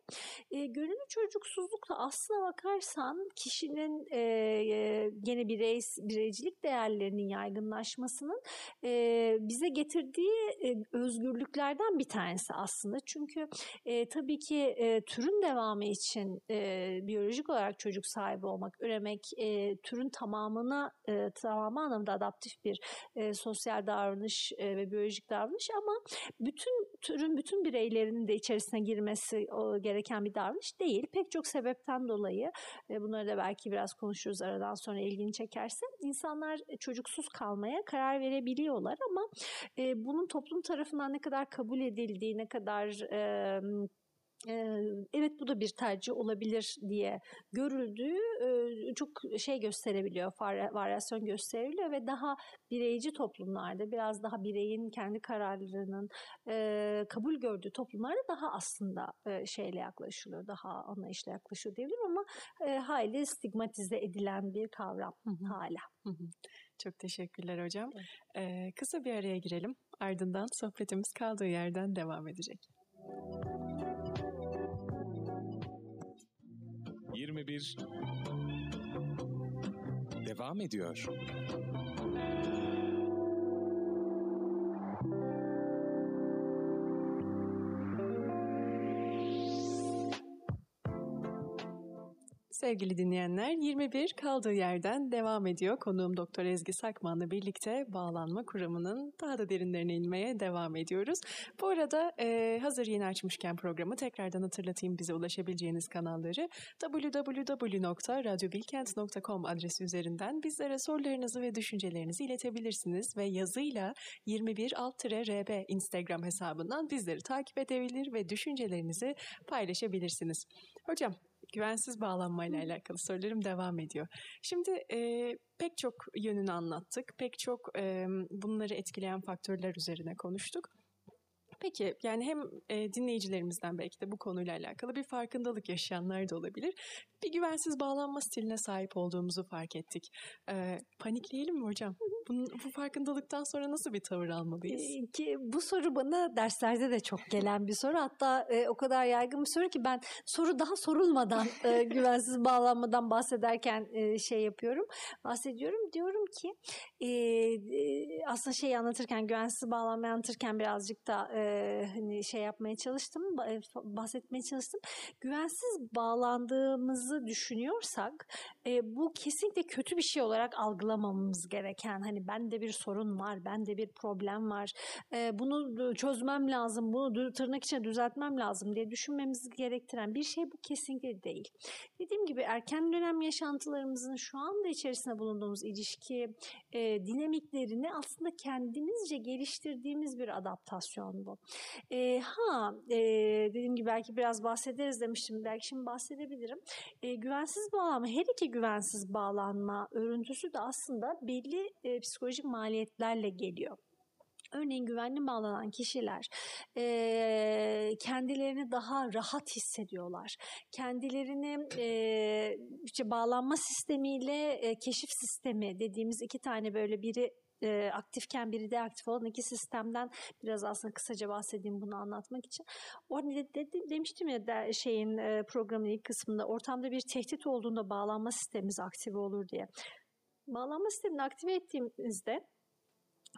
[SPEAKER 3] E, gönüllü çocuksuzluk da aslına bakarsan kişinin e, gene birey, bireycilik değerlerinin yaygınlaşmasının e, bize getirdiği e, özgürlüklerden bir tanesi aslında. Çünkü e, tabii ki e, türün devamı için e, biyolojik olarak çocuk sahibi olmak, üremek e, türün tamamına e, tamamı anlamda adaptif bir e, sosyal davranış e, ve biyolojik davranış ama bütün türün bütün bireylerinin de içerisine girmesi o, gereken bir davranış değil. Pek çok sebepten dolayı e, bunları da belki biraz konuşuruz aradan sonra ilgini çekerse insanlar çocuksuz kalmaya karar verebiliyorlar ama e, bunun toplum tarafından ne kadar kabul edildiği, ne kadar e, evet bu da bir tercih olabilir diye görüldüğü çok şey gösterebiliyor, varyasyon gösterebiliyor ve daha bireyci toplumlarda biraz daha bireyin kendi kararlarının kabul gördüğü toplumlarda daha aslında şeyle yaklaşılıyor, daha anlayışla yaklaşıyor diyebilirim ama hayli stigmatize edilen bir kavram hala.
[SPEAKER 2] Çok teşekkürler hocam. Ee, kısa bir araya girelim. Ardından sohbetimiz kaldığı yerden devam edecek.
[SPEAKER 1] 21 devam ediyor.
[SPEAKER 2] Sevgili dinleyenler 21 kaldığı yerden devam ediyor. Konuğum Doktor Ezgi Sakman'la birlikte bağlanma kuramının daha da derinlerine inmeye devam ediyoruz. Bu arada e, hazır yeni açmışken programı tekrardan hatırlatayım bize ulaşabileceğiniz kanalları www.radyobilkent.com adresi üzerinden bizlere sorularınızı ve düşüncelerinizi iletebilirsiniz ve yazıyla 21 rb Instagram hesabından bizleri takip edebilir ve düşüncelerinizi paylaşabilirsiniz. Hocam güvensiz bağlanmayla alakalı sorularım devam ediyor. Şimdi e, pek çok yönünü anlattık, pek çok e, bunları etkileyen faktörler üzerine konuştuk. Peki yani hem e, dinleyicilerimizden belki de bu konuyla alakalı bir farkındalık yaşayanlar da olabilir. Bir güvensiz bağlanma stiline sahip olduğumuzu fark ettik. E, panikleyelim mi hocam? Bunun, bu farkındalıktan sonra nasıl bir tavır almalıyız?
[SPEAKER 3] E, ki bu soru bana derslerde de çok gelen bir soru. Hatta e, o kadar yaygın bir soru ki ben soru daha sorulmadan e, (laughs) güvensiz bağlanmadan bahsederken e, şey yapıyorum. Bahsediyorum. Diyorum ki e, e, aslında şeyi anlatırken güvensiz bağlanmayı anlatırken birazcık da e, hani şey yapmaya çalıştım, bahsetmeye çalıştım. Güvensiz bağlandığımızı düşünüyorsak e, bu kesinlikle kötü bir şey olarak algılamamamız gereken hani bende bir sorun var, bende bir problem var. E, bunu çözmem lazım, bunu tırnak içine düzeltmem lazım diye düşünmemizi gerektiren bir şey bu kesinlikle değil. Dediğim gibi erken dönem yaşantılarımızın şu anda içerisinde bulunduğumuz ilişki e, dinamiklerini aslında kendimizce geliştirdiğimiz bir adaptasyon bu. E, ha e, dediğim gibi belki biraz bahsederiz demiştim. Belki şimdi bahsedebilirim. E, güvensiz bağlanma, her iki güvensiz bağlanma örüntüsü de aslında belli e, psikolojik maliyetlerle geliyor. Örneğin güvenli bağlanan kişiler e, kendilerini daha rahat hissediyorlar. Kendilerini e, işte bağlanma sistemiyle e, keşif sistemi dediğimiz iki tane böyle biri e, aktifken biri de aktif olan iki sistemden biraz aslında kısaca bahsedeyim bunu anlatmak için. Orada de, de, de, demiştim ya da şeyin e, programın ilk kısmında ortamda bir tehdit olduğunda bağlanma sistemimiz aktive olur diye. Bağlanma sistemini aktive ettiğimizde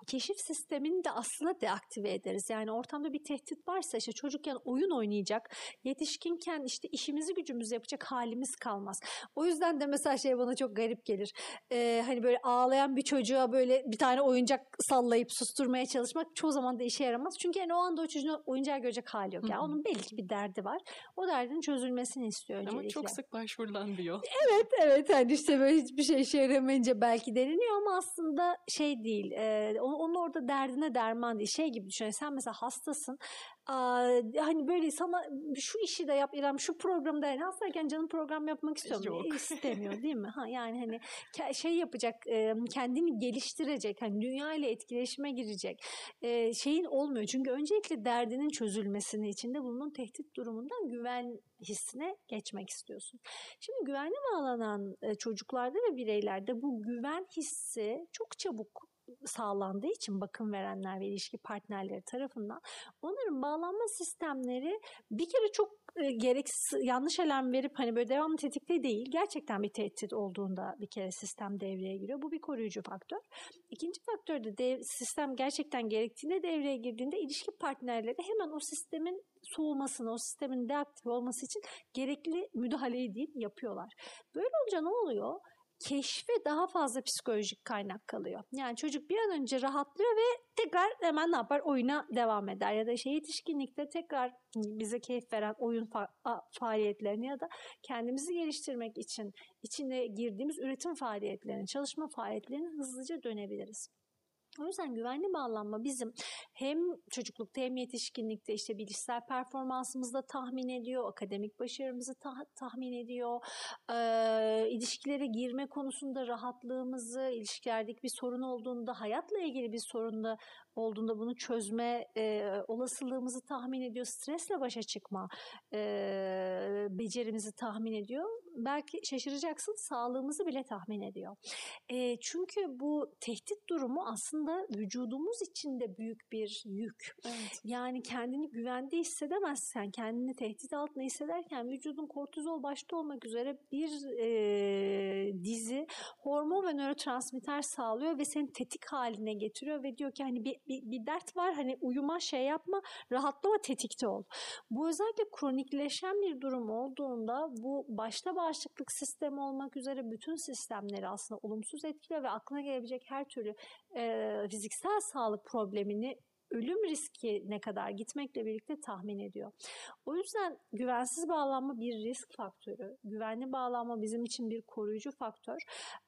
[SPEAKER 3] keşif sistemini de aslında deaktive ederiz. Yani ortamda bir tehdit varsa işte çocukken oyun oynayacak, yetişkinken işte işimizi gücümüzü yapacak halimiz kalmaz. O yüzden de mesela şey bana çok garip gelir. Ee, hani böyle ağlayan bir çocuğa böyle bir tane oyuncak sallayıp susturmaya çalışmak çoğu zaman da işe yaramaz. Çünkü yani o anda o çocuğun oyuncağı görecek hali yok. Yani onun belli bir derdi var. O derdin çözülmesini istiyor öncelikle.
[SPEAKER 2] Ama çok sık başvurulan bir yol.
[SPEAKER 3] Evet evet hani işte böyle hiçbir şey işe yaramayınca belki deneniyor ama aslında şey değil. E, onun orada derdine derman değil. Şey gibi düşün. Sen mesela hastasın. Aa, hani böyle sana şu işi de yap İrem şu programı da yani hastayken canım program yapmak istiyor mu? E, istemiyor değil mi? Ha, yani hani şey yapacak kendini geliştirecek hani dünya ile etkileşime girecek şeyin olmuyor. Çünkü öncelikle derdinin çözülmesini içinde bulunan tehdit durumundan güven hissine geçmek istiyorsun. Şimdi güvenli bağlanan çocuklarda ve bireylerde bu güven hissi çok çabuk sağlandığı için bakım verenler ve ilişki partnerleri tarafından onların bağlanma sistemleri bir kere çok e, gereksiz yanlış alarm verip hani böyle devamlı tetikte değil gerçekten bir tehdit olduğunda bir kere sistem devreye giriyor. Bu bir koruyucu faktör. İkinci faktör de dev, sistem gerçekten gerektiğinde devreye girdiğinde ilişki partnerleri hemen o sistemin soğumasını, o sistemin deaktif olması için gerekli müdahaleyi değil yapıyorlar. Böyle olunca ne oluyor? Keşfe daha fazla psikolojik kaynak kalıyor. Yani çocuk bir an önce rahatlıyor ve tekrar hemen ne yapar? Oyuna devam eder. Ya da şey yetişkinlikte tekrar bize keyif veren oyun fa- faaliyetlerini ya da kendimizi geliştirmek için içine girdiğimiz üretim faaliyetlerini, çalışma faaliyetlerini hızlıca dönebiliriz. O yüzden güvenli bağlanma bizim hem çocuklukta hem yetişkinlikte işte bilişsel performansımızı da tahmin ediyor, akademik başarımızı ta- tahmin ediyor, ee, ilişkilere girme konusunda rahatlığımızı, ilişkilerdeki bir sorun olduğunda, hayatla ilgili bir sorunda olduğunda bunu çözme e, olasılığımızı tahmin ediyor, stresle başa çıkma e, becerimizi tahmin ediyor. Belki şaşıracaksın sağlığımızı bile tahmin ediyor. E, çünkü bu tehdit durumu aslında vücudumuz için de büyük bir yük.
[SPEAKER 2] Evet.
[SPEAKER 3] Yani kendini güvende hissedemezsen, kendini tehdit altında hissederken vücudun kortizol başta olmak üzere bir e, dizi hormon ve nörotransmitter sağlıyor ve seni tetik haline getiriyor ve diyor ki hani bir, bir, bir dert var hani uyuma şey yapma rahatlama tetikte ol. Bu özellikle kronikleşen bir durum olduğunda bu başta bağışıklık sistemi olmak üzere bütün sistemleri aslında olumsuz etkiliyor ve aklına gelebilecek her türlü e, fiziksel sağlık problemini ölüm riski ne kadar gitmekle birlikte tahmin ediyor. O yüzden güvensiz bağlanma bir risk faktörü. Güvenli bağlanma bizim için bir koruyucu faktör.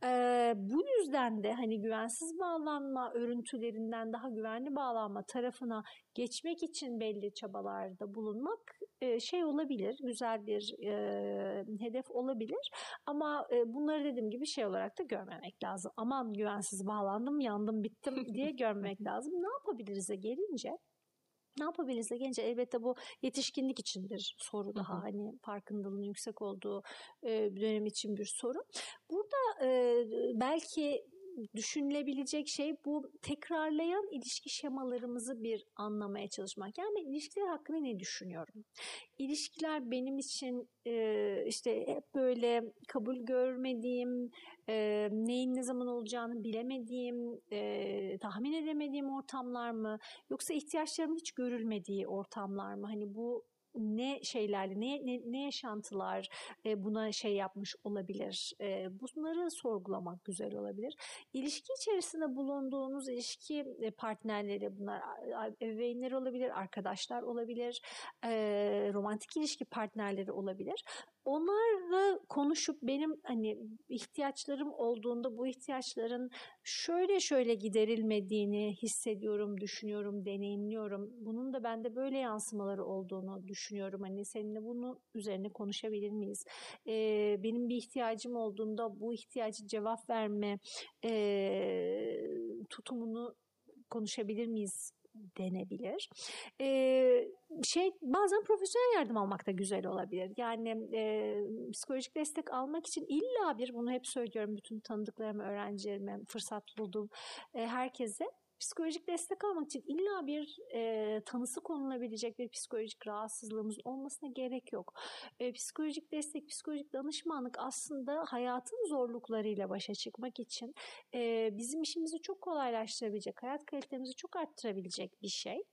[SPEAKER 3] Ee, bu yüzden de hani güvensiz bağlanma örüntülerinden daha güvenli bağlanma tarafına geçmek için belli çabalarda bulunmak şey olabilir, güzel bir e, hedef olabilir. Ama e, bunları dediğim gibi şey olarak da görmemek lazım. Aman güvensiz bağlandım, yandım, bittim (laughs) diye görmemek lazım. Ne yapabiliriz'e gelince ne yapabiliriz de gelince elbette bu yetişkinlik için bir soru daha hani farkındalığın yüksek olduğu e, dönem için bir soru. Burada e, belki düşünülebilecek şey bu tekrarlayan ilişki şemalarımızı bir anlamaya çalışmak. Yani ben ilişkiler hakkında ne düşünüyorum? İlişkiler benim için e, işte hep böyle kabul görmediğim, e, neyin ne zaman olacağını bilemediğim, e, tahmin edemediğim ortamlar mı? Yoksa ihtiyaçlarımın hiç görülmediği ortamlar mı? Hani bu ne şeylerle, ne, ne, ne yaşantılar e, buna şey yapmış olabilir? E, bunları sorgulamak güzel olabilir. İlişki içerisinde bulunduğunuz ilişki partnerleri bunlar ebeveynler olabilir, arkadaşlar olabilir, e, romantik ilişki partnerleri olabilir. Onlarla konuşup benim hani ihtiyaçlarım olduğunda bu ihtiyaçların şöyle şöyle giderilmediğini hissediyorum, düşünüyorum, deneyimliyorum. Bunun da bende böyle yansımaları olduğunu düşünüyorum. Hani seninle bunu üzerine konuşabilir miyiz? Ee, benim bir ihtiyacım olduğunda bu ihtiyacı cevap verme e, tutumunu konuşabilir miyiz denebilir. Ee, şey bazen profesyonel yardım almak da güzel olabilir. Yani e, psikolojik destek almak için illa bir bunu hep söylüyorum bütün tanıdıklarıma, öğrencilerime, fırsat bulduğum e, herkese psikolojik destek almak için illa bir e, tanısı konulabilecek bir psikolojik rahatsızlığımız olmasına gerek yok. E, psikolojik destek, psikolojik danışmanlık aslında hayatın zorluklarıyla başa çıkmak için e, bizim işimizi çok kolaylaştırabilecek, hayat kalitemizi çok arttırabilecek bir şey.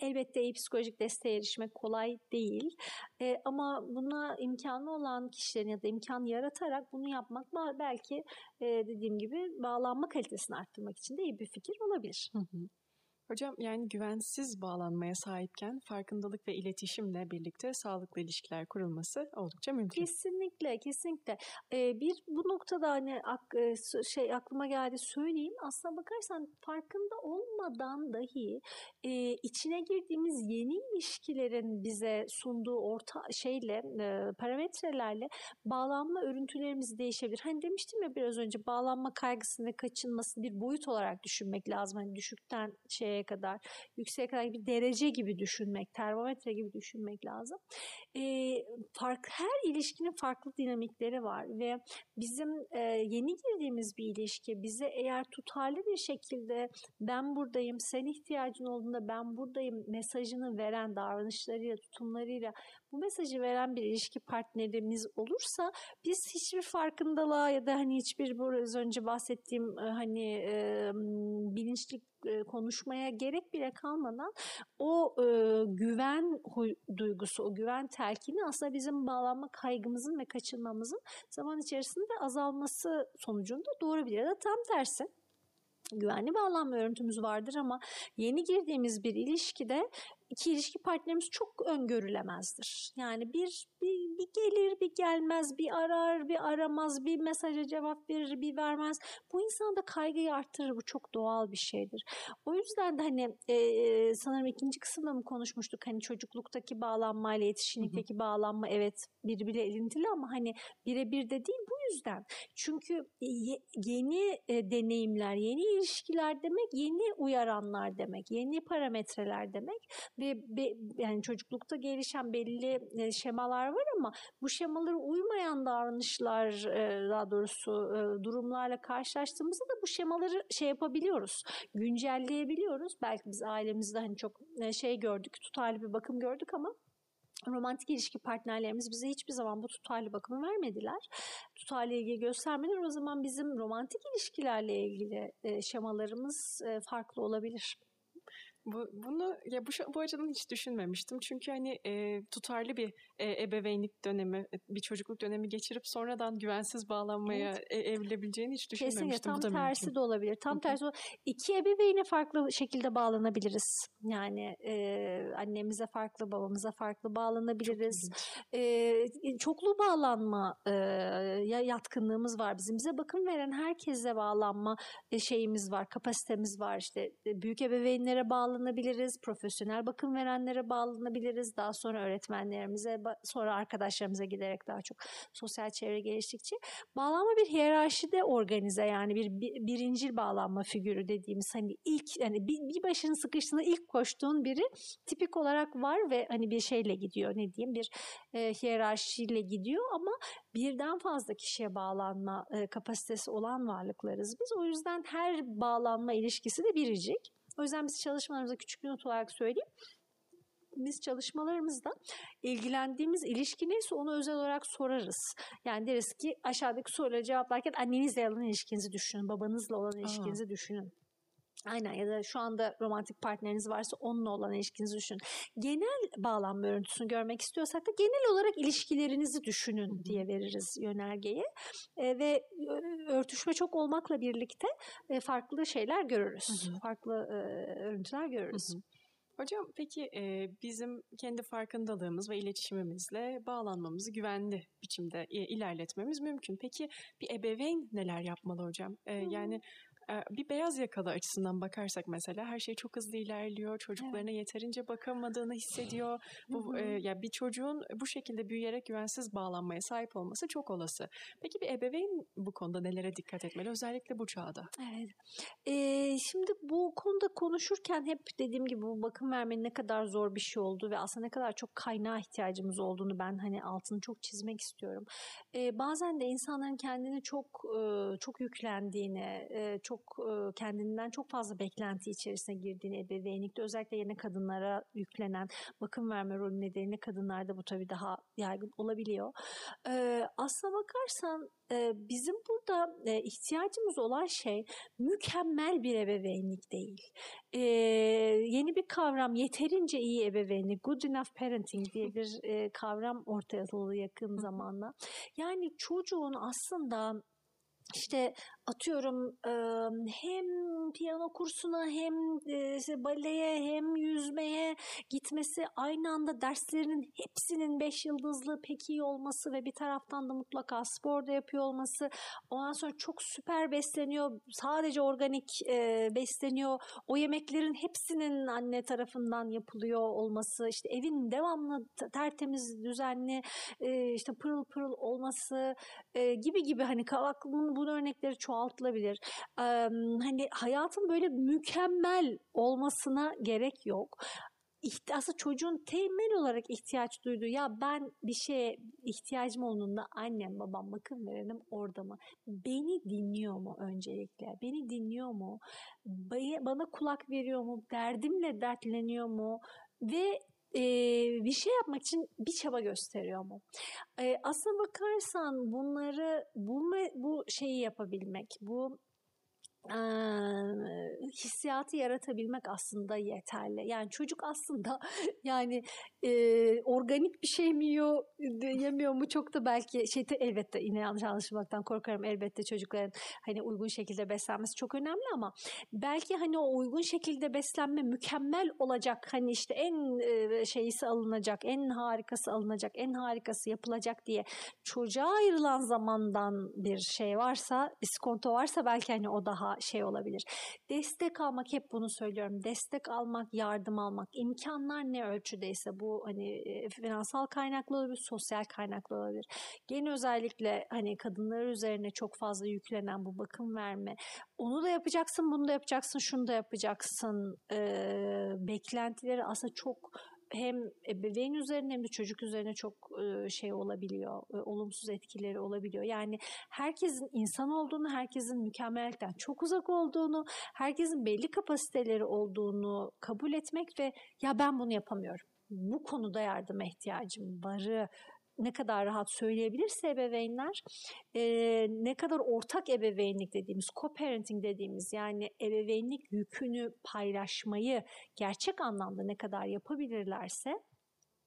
[SPEAKER 3] Elbette iyi psikolojik desteğe erişmek kolay değil e, ama buna imkanı olan kişilerin ya da imkan yaratarak bunu yapmak belki e, dediğim gibi bağlanma kalitesini arttırmak için de iyi bir fikir olabilir.
[SPEAKER 2] Hı hı. Hocam yani güvensiz bağlanmaya sahipken farkındalık ve iletişimle birlikte sağlıklı ilişkiler kurulması oldukça mümkün.
[SPEAKER 3] Kesinlikle, kesinlikle. Ee, bir bu noktada hani ak, şey aklıma geldi söyleyeyim. Aslına bakarsan farkında olmadan dahi e, içine girdiğimiz yeni ilişkilerin bize sunduğu orta şeyle e, parametrelerle bağlanma örüntülerimiz değişebilir. Hani demiştim ya biraz önce bağlanma kaygısını ve kaçınmasını bir boyut olarak düşünmek lazım. Hani düşükten şeye kadar, yükseğe kadar bir derece gibi düşünmek, termometre gibi düşünmek lazım. E, fark, her ilişkinin farklı dinamikleri var ve bizim e, yeni girdiğimiz bir ilişki bize eğer tutarlı bir şekilde ben buradayım, sen ihtiyacın olduğunda ben buradayım mesajını veren davranışlarıyla, tutumlarıyla bu mesajı veren bir ilişki partnerimiz olursa biz hiçbir farkındalığa ya da hani hiçbir biraz önce bahsettiğim hani e, bilinçli konuşmaya gerek bile kalmadan o e, güven duygusu, o güven telkini aslında bizim bağlanma kaygımızın ve kaçınmamızın zaman içerisinde azalması sonucunda doğurabilir. Ya da tam tersi güvenli bağlanma örüntümüz vardır ama yeni girdiğimiz bir ilişkide iki ilişki partnerimiz çok öngörülemezdir. Yani bir, bir, bir gelir bir gelmez bir arar bir aramaz bir mesaja cevap verir bir vermez. Bu insanda kaygıyı arttırır bu çok doğal bir şeydir. O yüzden de hani e, sanırım ikinci kısımda mı konuşmuştuk hani çocukluktaki bağlanmayla yetişkinlikteki bağlanma evet birbiriyle ilintili ama hani birebir de değil bu yüzden. Çünkü yeni e, deneyimler, yeni ilişkiler demek yeni uyaranlar demek, yeni parametreler demek ve be, yani çocuklukta gelişen belli e, şemalar var ama bu şemalara uymayan davranışlar e, daha doğrusu e, durumlarla karşılaştığımızda da bu şemaları şey yapabiliyoruz, güncelleyebiliyoruz. Belki biz ailemizde hani çok şey gördük, tutarlı bir bakım gördük ama romantik ilişki partnerlerimiz bize hiçbir zaman bu tutarlı bakımı vermediler. Tutarlı ilgi göstermediler. O zaman bizim romantik ilişkilerle ilgili şemalarımız farklı olabilir.
[SPEAKER 2] Bu, bunu ya bu, bu açıdan hiç düşünmemiştim. Çünkü hani e, tutarlı bir e, ebeveynlik dönemi, e, bir çocukluk dönemi geçirip sonradan güvensiz bağlanmaya evet. e, evrilebileceğini hiç düşünmemiştim.
[SPEAKER 3] Kesinlikle tam tersi mümkün. de olabilir. Tam tersi iki ebeveyne farklı şekilde bağlanabiliriz. Yani e, annemize farklı, babamıza farklı bağlanabiliriz. Çok e, çoklu bağlanma e, yatkınlığımız var bizim. Bize bakım veren herkese bağlanma e, şeyimiz var, kapasitemiz var. İşte e, büyük ebeveynlere bağlı bağlanabiliriz, profesyonel bakım verenlere bağlanabiliriz, daha sonra öğretmenlerimize, sonra arkadaşlarımıza giderek daha çok sosyal çevre geliştikçe. Bağlanma bir hiyerarşide organize yani bir, bir birincil bağlanma figürü dediğimiz hani ilk yani bir, bir başının sıkıştığında ilk koştuğun biri tipik olarak var ve hani bir şeyle gidiyor ne diyeyim bir e, hiyerarşiyle gidiyor ama birden fazla kişiye bağlanma e, kapasitesi olan varlıklarız biz. O yüzden her bağlanma ilişkisi de biricik. O yüzden biz çalışmalarımıza küçük bir not olarak söyleyeyim. Biz çalışmalarımızda ilgilendiğimiz ilişki neyse onu özel olarak sorarız. Yani deriz ki aşağıdaki sorulara cevaplarken annenizle olan ilişkinizi düşünün, babanızla olan ilişkinizi Aa. düşünün. Aynen ya da şu anda romantik partneriniz varsa onunla olan ilişkinizi düşünün. Genel bağlanma örüntüsünü görmek istiyorsak da genel olarak ilişkilerinizi düşünün diye veririz yönergeyi. E, ve örtüşme çok olmakla birlikte e, farklı şeyler görürüz. Hı hı. Farklı e, örüntüler görürüz. Hı hı.
[SPEAKER 2] Hocam peki e, bizim kendi farkındalığımız ve iletişimimizle bağlanmamızı güvenli biçimde e, ilerletmemiz mümkün. Peki bir ebeveyn neler yapmalı hocam? E, yani bir beyaz yakalı açısından bakarsak mesela her şey çok hızlı ilerliyor. Çocuklarına evet. yeterince bakamadığını hissediyor. Bu e, ya bir çocuğun bu şekilde büyüyerek güvensiz bağlanmaya sahip olması çok olası. Peki bir ebeveyn bu konuda nelere dikkat etmeli özellikle bu çağda?
[SPEAKER 3] Evet. Ee, şimdi bu konuda konuşurken hep dediğim gibi bu bakım vermenin ne kadar zor bir şey olduğu ve aslında ne kadar çok kaynağa ihtiyacımız olduğunu ben hani altını çok çizmek istiyorum. Ee, bazen de insanların kendini çok çok yüklendiğini, çok çok kendinden çok fazla beklenti içerisine girdiğini ebeveynlikte özellikle yeni kadınlara yüklenen bakım verme rolü nedeniyle kadınlarda bu tabii daha yaygın olabiliyor. Aslına bakarsan bizim burada ihtiyacımız olan şey mükemmel bir ebeveynlik değil. Ee, yeni bir kavram yeterince iyi ebeveynlik, good enough parenting diye bir (laughs) kavram ortaya atıldı yakın zamanda. Yani çocuğun aslında işte atıyorum hem piyano kursuna hem baleye hem yüzmeye gitmesi aynı anda derslerinin hepsinin beş yıldızlı pek iyi olması ve bir taraftan da mutlaka spor da yapıyor olması ondan sonra çok süper besleniyor sadece organik besleniyor o yemeklerin hepsinin anne tarafından yapılıyor olması işte evin devamlı tertemiz düzenli işte pırıl pırıl olması gibi gibi hani aklımın bu örnekleri çok çoğaltılabilir. Ee, hani hayatın böyle mükemmel olmasına gerek yok aslında çocuğun temel olarak ihtiyaç duyduğu ya ben bir şeye ihtiyacım olduğunda annem babam bakın verelim orada mı? Beni dinliyor mu öncelikle? Beni dinliyor mu? Bana kulak veriyor mu? Derdimle dertleniyor mu? Ve e, bir şey yapmak için bir çaba gösteriyor mu? E, aslına bakarsan bunları bu bu şeyi yapabilmek, bu hissiyatı yaratabilmek aslında yeterli. Yani çocuk aslında (laughs) yani e, organik bir şey mi yiyor, yemiyor mu çok da belki şey de elbette yine yanlış anlaşılmaktan korkarım. Elbette çocukların hani uygun şekilde beslenmesi çok önemli ama belki hani o uygun şekilde beslenme mükemmel olacak. Hani işte en e, şeyisi alınacak, en harikası alınacak, en harikası yapılacak diye çocuğa ayrılan zamandan bir şey varsa, iskonto varsa belki hani o daha şey olabilir. Destek almak hep bunu söylüyorum. Destek almak, yardım almak, imkanlar ne ölçüdeyse bu hani e, finansal kaynaklı olabilir, sosyal kaynaklı olabilir. Gene özellikle hani kadınlar üzerine çok fazla yüklenen bu bakım verme. Onu da yapacaksın, bunu da yapacaksın, şunu da yapacaksın. Ee, beklentileri aslında çok hem ebeveyn üzerine hem de çocuk üzerine çok şey olabiliyor, olumsuz etkileri olabiliyor. Yani herkesin insan olduğunu, herkesin mükemmellikten çok uzak olduğunu, herkesin belli kapasiteleri olduğunu kabul etmek ve ya ben bunu yapamıyorum. Bu konuda yardıma ihtiyacım varı ne kadar rahat söyleyebilirse ebeveynler e, ne kadar ortak ebeveynlik dediğimiz co-parenting dediğimiz yani ebeveynlik yükünü paylaşmayı gerçek anlamda ne kadar yapabilirlerse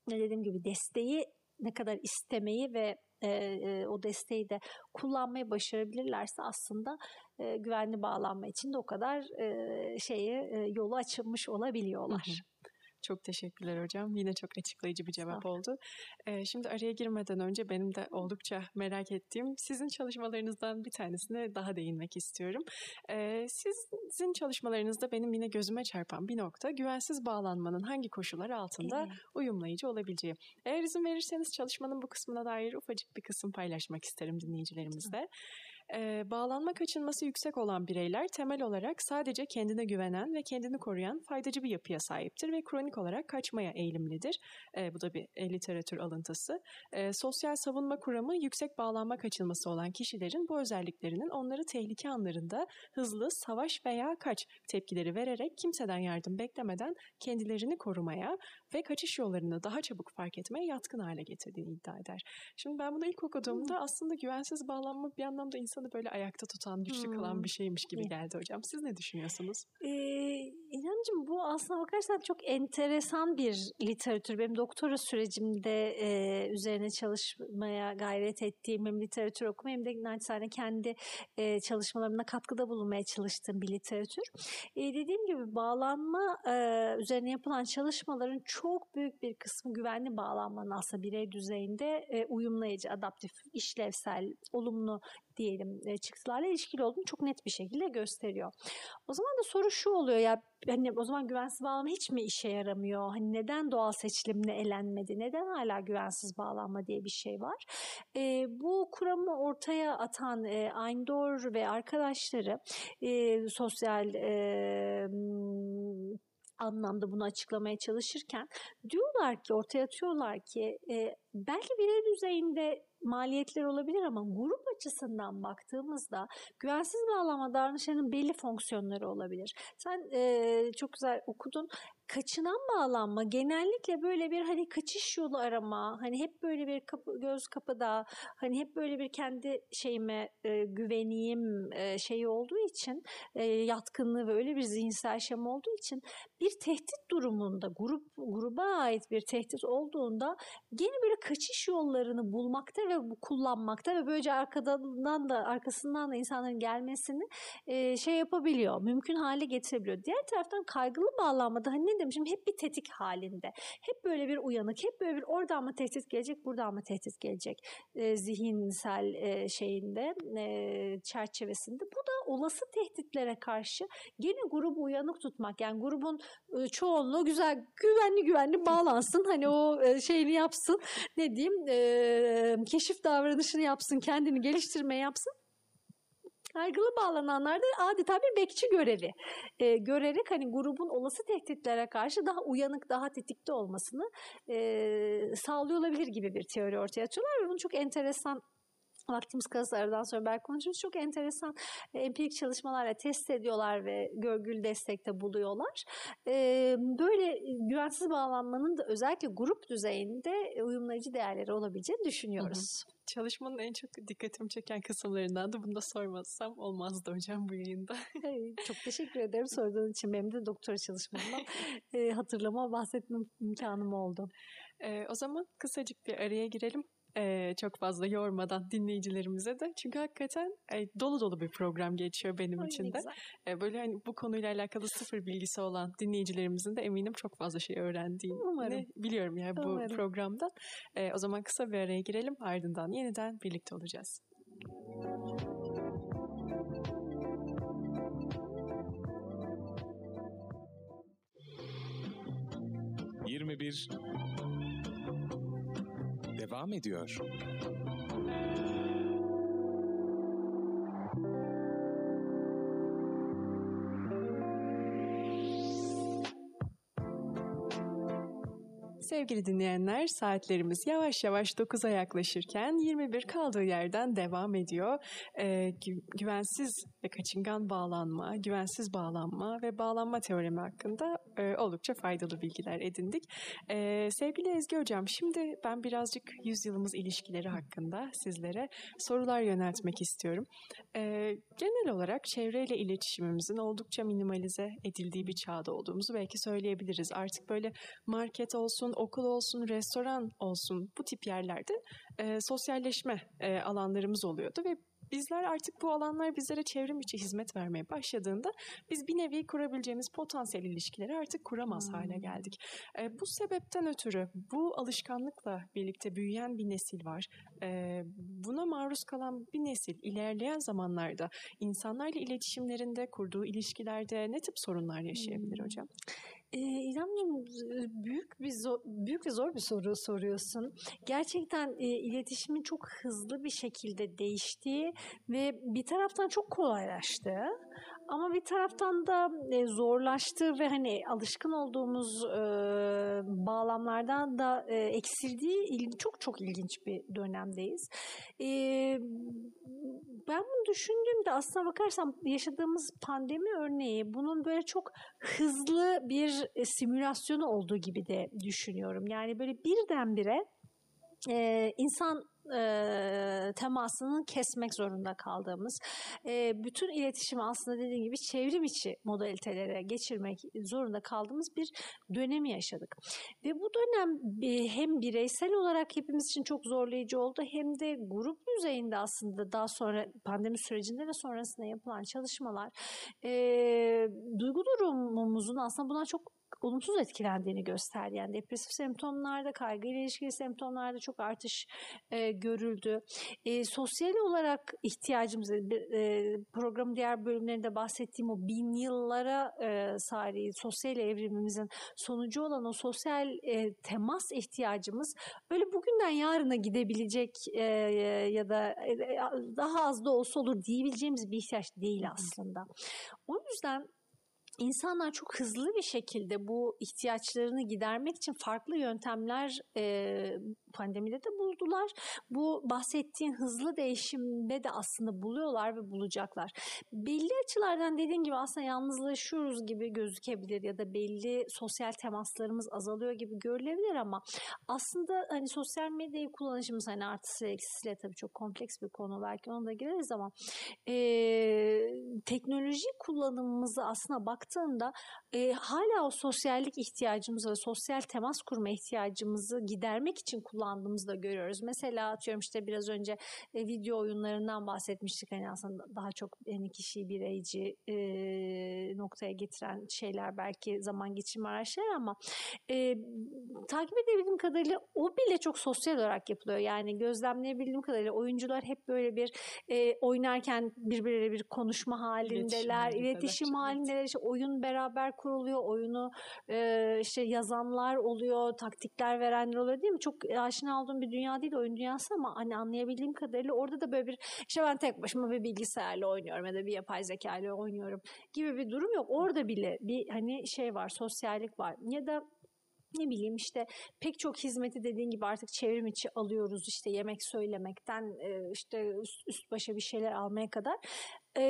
[SPEAKER 3] ne dediğim gibi desteği ne kadar istemeyi ve e, e, o desteği de kullanmayı başarabilirlerse aslında e, güvenli bağlanma için de o kadar e, şeyi e, yolu açılmış olabiliyorlar. Hı hı.
[SPEAKER 2] Çok teşekkürler hocam. Yine çok açıklayıcı bir cevap oldu. Ee, şimdi araya girmeden önce benim de oldukça merak ettiğim sizin çalışmalarınızdan bir tanesine daha değinmek istiyorum. Ee, sizin çalışmalarınızda benim yine gözüme çarpan bir nokta güvensiz bağlanmanın hangi koşullar altında evet. uyumlayıcı olabileceği. Eğer izin verirseniz çalışmanın bu kısmına dair ufacık bir kısım paylaşmak isterim dinleyicilerimizle. Evet. Ee, bağlanma kaçınması yüksek olan bireyler temel olarak sadece kendine güvenen ve kendini koruyan faydacı bir yapıya sahiptir ve kronik olarak kaçmaya eğilimlidir. Ee, bu da bir e, literatür alıntısı. Ee, sosyal savunma kuramı yüksek bağlanma kaçınması olan kişilerin bu özelliklerinin onları tehlike anlarında hızlı savaş veya kaç tepkileri vererek kimseden yardım beklemeden kendilerini korumaya ve kaçış yollarını daha çabuk fark etmeye yatkın hale getirdiğini iddia eder. Şimdi ben bunu ilk okuduğumda hmm. aslında güvensiz bağlanma bir anlamda insan insanı böyle ayakta tutan, güçlü hmm. kılan bir şeymiş gibi geldi hocam. Siz ne düşünüyorsunuz?
[SPEAKER 3] Ee, İnancım bu aslına bakarsan çok enteresan bir literatür. Benim doktora sürecimde e, üzerine çalışmaya gayret ettiğim hem literatür okuma hem de naçizane kendi e, çalışmalarımda katkıda bulunmaya çalıştığım bir literatür. E, dediğim gibi bağlanma e, üzerine yapılan çalışmaların çok büyük bir kısmı güvenli bağlanmanın aslında birey düzeyinde e, uyumlayıcı, adaptif, işlevsel, olumlu diyelim e, çıktılarla ilişkili olduğunu çok net bir şekilde gösteriyor. O zaman da soru şu oluyor ya hani o zaman güvensiz bağlanma hiç mi işe yaramıyor? Hani neden doğal seçilimle elenmedi? Neden hala güvensiz bağlanma diye bir şey var? E, bu kuramı ortaya atan e, Eindor ve arkadaşları e, sosyal e, anlamda bunu açıklamaya çalışırken diyorlar ki ortaya atıyorlar ki e, belki birey düzeyinde maliyetler olabilir ama grup açısından baktığımızda güvensiz bağlama davranışlarının belli fonksiyonları olabilir. Sen e, çok güzel okudun kaçınan bağlanma genellikle böyle bir hani kaçış yolu arama, hani hep böyle bir kapı, göz kapıda, hani hep böyle bir kendi şeyime e, güveneyim e, şeyi olduğu için, e, yatkınlığı ve öyle bir zihinsel şema olduğu için bir tehdit durumunda, grup gruba ait bir tehdit olduğunda gene böyle kaçış yollarını bulmakta ve kullanmakta ve böylece arkadan da arkasından da insanların gelmesini e, şey yapabiliyor, mümkün hale getirebiliyor. Diğer taraftan kaygılı bağlanmada hani demişim hep bir tetik halinde. Hep böyle bir uyanık, hep böyle bir oradan mı tehdit gelecek, buradan mı tehdit gelecek e, zihinsel e, şeyinde, e, çerçevesinde. Bu da olası tehditlere karşı gene grubu uyanık tutmak. Yani grubun e, çoğunluğu güzel, güvenli güvenli bağlansın. Hani o e, şeyini yapsın, ne diyeyim, e, keşif davranışını yapsın, kendini geliştirme yapsın kaygılı bağlananlarda adeta bir bekçi görevi. E, görerek hani grubun olası tehditlere karşı daha uyanık, daha tetikte olmasını e, sağlıyor olabilir gibi bir teori ortaya atıyorlar ve bunu çok enteresan vaktimiz kalırsa aradan sonra belki konuşuruz. Çok enteresan e, empirik çalışmalarla test ediyorlar ve görgül destekte buluyorlar. E, böyle güvensiz bağlanmanın da özellikle grup düzeyinde uyumlayıcı değerleri olabileceğini düşünüyoruz. Hı hı.
[SPEAKER 2] çalışmanın en çok dikkatimi çeken kısımlarından da bunu da sormazsam olmazdı hocam bu yayında. (laughs)
[SPEAKER 3] çok teşekkür ederim sorduğun için. Benim de doktora çalışmamdan (laughs) e, hatırlama, bahsetme imkanım oldu.
[SPEAKER 2] O zaman kısacık bir araya girelim. Ee, çok fazla yormadan dinleyicilerimize de. Çünkü hakikaten e, dolu dolu bir program geçiyor benim
[SPEAKER 3] Ay,
[SPEAKER 2] için de. E, böyle hani bu konuyla alakalı sıfır bilgisi olan dinleyicilerimizin de eminim çok fazla şey öğrendiğini
[SPEAKER 3] Umarım.
[SPEAKER 2] biliyorum yani bu
[SPEAKER 3] Umarım.
[SPEAKER 2] programda. E, o zaman kısa bir araya girelim ardından yeniden birlikte olacağız.
[SPEAKER 1] Yirmi bir devam ediyor.
[SPEAKER 2] Sevgili dinleyenler saatlerimiz yavaş yavaş 9'a yaklaşırken 21 kaldığı yerden devam ediyor. Ee, gü- güvensiz ve kaçıngan bağlanma, güvensiz bağlanma ve bağlanma teoremi hakkında e, oldukça faydalı bilgiler edindik. Ee, sevgili Ezgi Hocam şimdi ben birazcık yüzyılımız ilişkileri hakkında sizlere sorular yöneltmek istiyorum. Ee, genel olarak çevreyle iletişimimizin oldukça minimalize edildiği bir çağda olduğumuzu belki söyleyebiliriz. Artık böyle market olsun, okul olsun, restoran olsun bu tip yerlerde e, sosyalleşme e, alanlarımız oluyordu ve bizler artık bu alanlar bizlere çevrim içi hizmet vermeye başladığında biz bir nevi kurabileceğimiz potansiyel ilişkileri artık kuramaz
[SPEAKER 3] Hmm.
[SPEAKER 2] hale geldik. E, bu sebepten ötürü bu alışkanlıkla birlikte büyüyen bir nesil var. E, buna maruz kalan bir nesil ilerleyen zamanlarda insanlarla iletişimlerinde, kurduğu ilişkilerde ne tip sorunlar yaşayabilir
[SPEAKER 3] Hmm.
[SPEAKER 2] hocam?
[SPEAKER 3] Ee, İremciğim büyük bir zor, büyük ve zor bir soru soruyorsun. Gerçekten e, iletişimin çok hızlı bir şekilde değiştiği ve bir taraftan çok kolaylaştı. Ama bir taraftan da e, zorlaştığı ve hani alışkın olduğumuz e, bağlamlardan da e, eksildiği il- çok çok ilginç bir dönemdeyiz. E, ben bunu düşündüğümde aslına bakarsam yaşadığımız pandemi örneği bunun böyle çok hızlı bir simülasyonu olduğu gibi de düşünüyorum. Yani böyle birdenbire e, insan e, temasını kesmek zorunda kaldığımız, e, bütün iletişimi aslında dediğim gibi çevrim içi modalitelere geçirmek zorunda kaldığımız bir dönemi yaşadık. Ve bu dönem e, hem bireysel olarak hepimiz için çok zorlayıcı oldu hem de grup düzeyinde aslında daha sonra pandemi sürecinde ve sonrasında yapılan çalışmalar e, duygu durumumuzun aslında buna çok olumsuz etkilendiğini gösterdi. Yani depresif semptomlarda, kaygıyla ilişkili semptomlarda çok artış e, görüldü. E, sosyal olarak ihtiyacımız, e, programın diğer bölümlerinde bahsettiğim o bin yıllara e, sari sosyal evrimimizin sonucu olan o sosyal e, temas ihtiyacımız öyle bugünden yarına gidebilecek e, ya da e, daha az da olsa olur diyebileceğimiz bir ihtiyaç değil aslında. O yüzden İnsanlar çok hızlı bir şekilde bu ihtiyaçlarını gidermek için farklı yöntemler e, pandemide de buldular. Bu bahsettiğin hızlı değişimde de aslında buluyorlar ve bulacaklar. Belli açılardan dediğim gibi aslında yalnızlaşıyoruz gibi gözükebilir ya da belli sosyal temaslarımız azalıyor gibi görülebilir ama aslında hani sosyal medyayı kullanışımız hani artısı eksisiyle tabii çok kompleks bir konu belki ona da gireriz ama e, teknoloji kullanımımızı aslında baktığında e, hala o sosyallik ihtiyacımızı ve sosyal temas kurma ihtiyacımızı gidermek için kullandığımızı da görüyoruz. Mesela atıyorum işte biraz önce e, video oyunlarından bahsetmiştik. Hani aslında daha çok yani kişiyi bireyci e, noktaya getiren şeyler belki zaman geçirme araçları ama e, takip edebildiğim kadarıyla o bile çok sosyal olarak yapılıyor. Yani gözlemleyebildiğim kadarıyla oyuncular hep böyle bir e, oynarken birbirleriyle bir konuşma halindeler,
[SPEAKER 2] İletişim
[SPEAKER 3] iletişim
[SPEAKER 2] halindeler.
[SPEAKER 3] halindeler. İşte oyun beraber kuruluyor, oyunu e, işte yazanlar oluyor, taktikler verenler oluyor değil mi? Çok aşina olduğum bir dünya değil oyun dünyası ama hani anlayabildiğim kadarıyla orada da böyle bir işte ben tek başıma bir bilgisayarla oynuyorum ya da bir yapay zeka ile oynuyorum gibi bir durum yok. Orada bile bir hani şey var, sosyallik var. Ya da ne bileyim işte pek çok hizmeti dediğin gibi artık çevrim içi alıyoruz işte yemek söylemekten e, işte üst, üst başa bir şeyler almaya kadar e,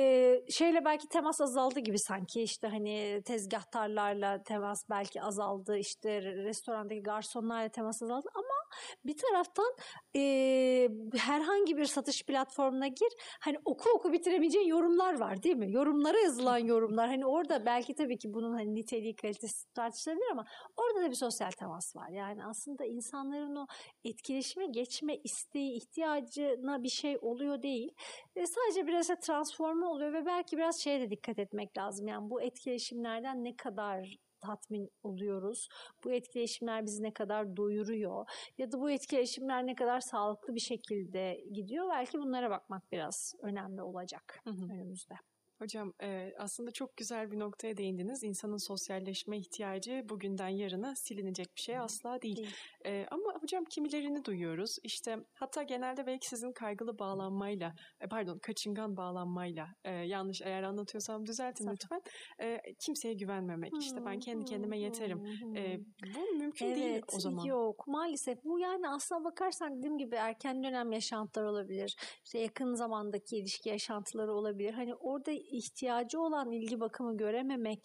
[SPEAKER 3] şeyle belki temas azaldı gibi sanki işte hani tezgahtarlarla temas belki azaldı işte restorandaki garsonlarla temas azaldı ama bir taraftan e, herhangi bir satış platformuna gir hani oku oku bitiremeyeceğin yorumlar var değil mi? Yorumlara yazılan yorumlar hani orada belki tabii ki bunun hani niteliği kalitesi tartışılabilir ama orada da bir sosyal temas var. Yani aslında insanların o etkileşime geçme isteği ihtiyacına bir şey oluyor değil. E, sadece biraz transforme oluyor ve belki biraz şeye de dikkat etmek lazım. Yani bu etkileşimlerden ne kadar tatmin oluyoruz? Bu etkileşimler bizi ne kadar doyuruyor? Ya da bu etkileşimler ne kadar sağlıklı bir şekilde gidiyor? Belki bunlara bakmak biraz önemli olacak hı hı. önümüzde.
[SPEAKER 2] Hocam e, aslında çok güzel bir noktaya değindiniz. İnsanın sosyalleşme ihtiyacı bugünden yarına silinecek bir şey asla değil. değil. E, ama hocam kimilerini duyuyoruz. İşte hatta genelde belki sizin kaygılı bağlanmayla, e, pardon kaçıngan bağlanmayla e, yanlış eğer anlatıyorsam düzeltin Zaten. lütfen. E, kimseye güvenmemek. Hmm, işte ben kendi kendime yeterim. E, bu mümkün evet, değil o zaman.
[SPEAKER 3] Yok maalesef. Bu yani aslına bakarsan dediğim gibi erken dönem yaşantılar olabilir. İşte yakın zamandaki ilişki yaşantıları olabilir. Hani orada ihtiyacı olan ilgi bakımı görememek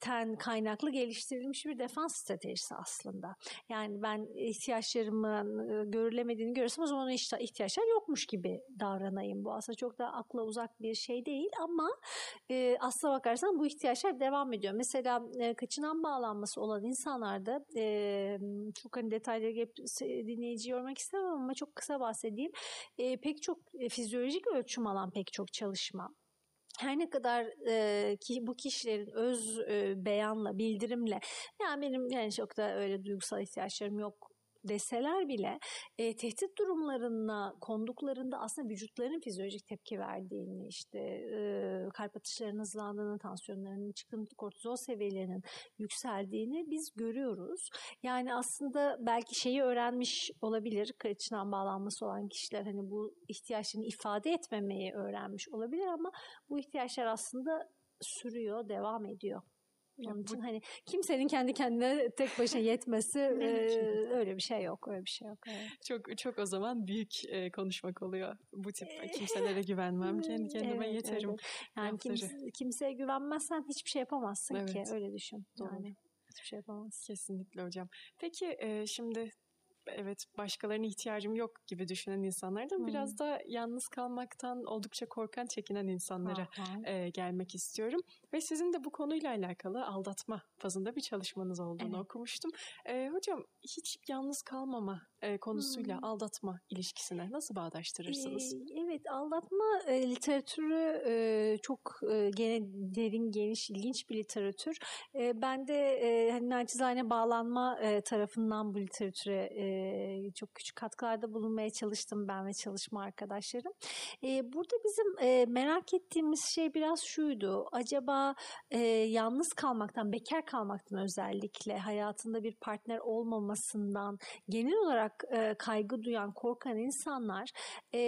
[SPEAKER 3] ten kaynaklı geliştirilmiş bir defans stratejisi aslında. Yani ben ihtiyaçlarımın ıı, görülemediğini görürsem o zaman ihtiyaçlar yokmuş gibi davranayım. Bu aslında çok da akla uzak bir şey değil ama e, aslına bakarsan bu ihtiyaçlar devam ediyor. Mesela e, kaçınan bağlanması olan insanlarda e, çok hani detayları hep dinleyici yormak istemem ama çok kısa bahsedeyim. E, pek çok e, fizyolojik ölçüm alan pek çok çalışma her ne kadar e, ki bu kişilerin öz e, beyanla, bildirimle yani benim yani çok da öyle duygusal ihtiyaçlarım yok deseler bile e, tehdit durumlarına konduklarında aslında vücutlarının fizyolojik tepki verdiğini işte e, kalp atışlarının hızlandığını, tansiyonlarının çıkıntı kortizol seviyelerinin yükseldiğini biz görüyoruz. Yani aslında belki şeyi öğrenmiş olabilir kaçınan bağlanması olan kişiler hani bu ihtiyaçlarını ifade etmemeyi öğrenmiş olabilir ama bu ihtiyaçlar aslında sürüyor, devam ediyor. Onun için hani kimsenin kendi kendine tek başına yetmesi (laughs) e, öyle bir şey yok. Öyle bir şey yok. Evet.
[SPEAKER 2] Çok çok o zaman büyük e, konuşmak oluyor. Bu tip kimselere güvenmem. (laughs) Kendi kendime evet, yeterim. Evet.
[SPEAKER 3] Yani kimse, kimseye güvenmezsen hiçbir şey yapamazsın evet. ki. Öyle düşün. Doğru. Yani hiçbir şey yapamazsın.
[SPEAKER 2] Kesinlikle hocam. Peki e, şimdi evet başkalarına ihtiyacım yok gibi düşünen insanlardan hmm. biraz da yalnız kalmaktan oldukça korkan, çekinen insanlara e, gelmek istiyorum. Ve sizin de bu konuyla alakalı aldatma fazında bir çalışmanız olduğunu evet. okumuştum. E, hocam hiç yalnız kalmama e, konusuyla hmm. aldatma ilişkisine nasıl bağdaştırırsınız?
[SPEAKER 3] Ee, evet aldatma e, literatürü e, çok e, gene derin, geniş, ilginç bir literatür. E, ben de e, hani naçizane bağlanma e, tarafından bu literatüre e, çok küçük katkılarda bulunmaya çalıştım ben ve çalışma arkadaşlarım. E, burada bizim e, merak ettiğimiz şey biraz şuydu. Acaba e, yalnız kalmaktan, bekar kalmaktan özellikle hayatında bir partner olmamasından genel olarak e, kaygı duyan, korkan insanlar e,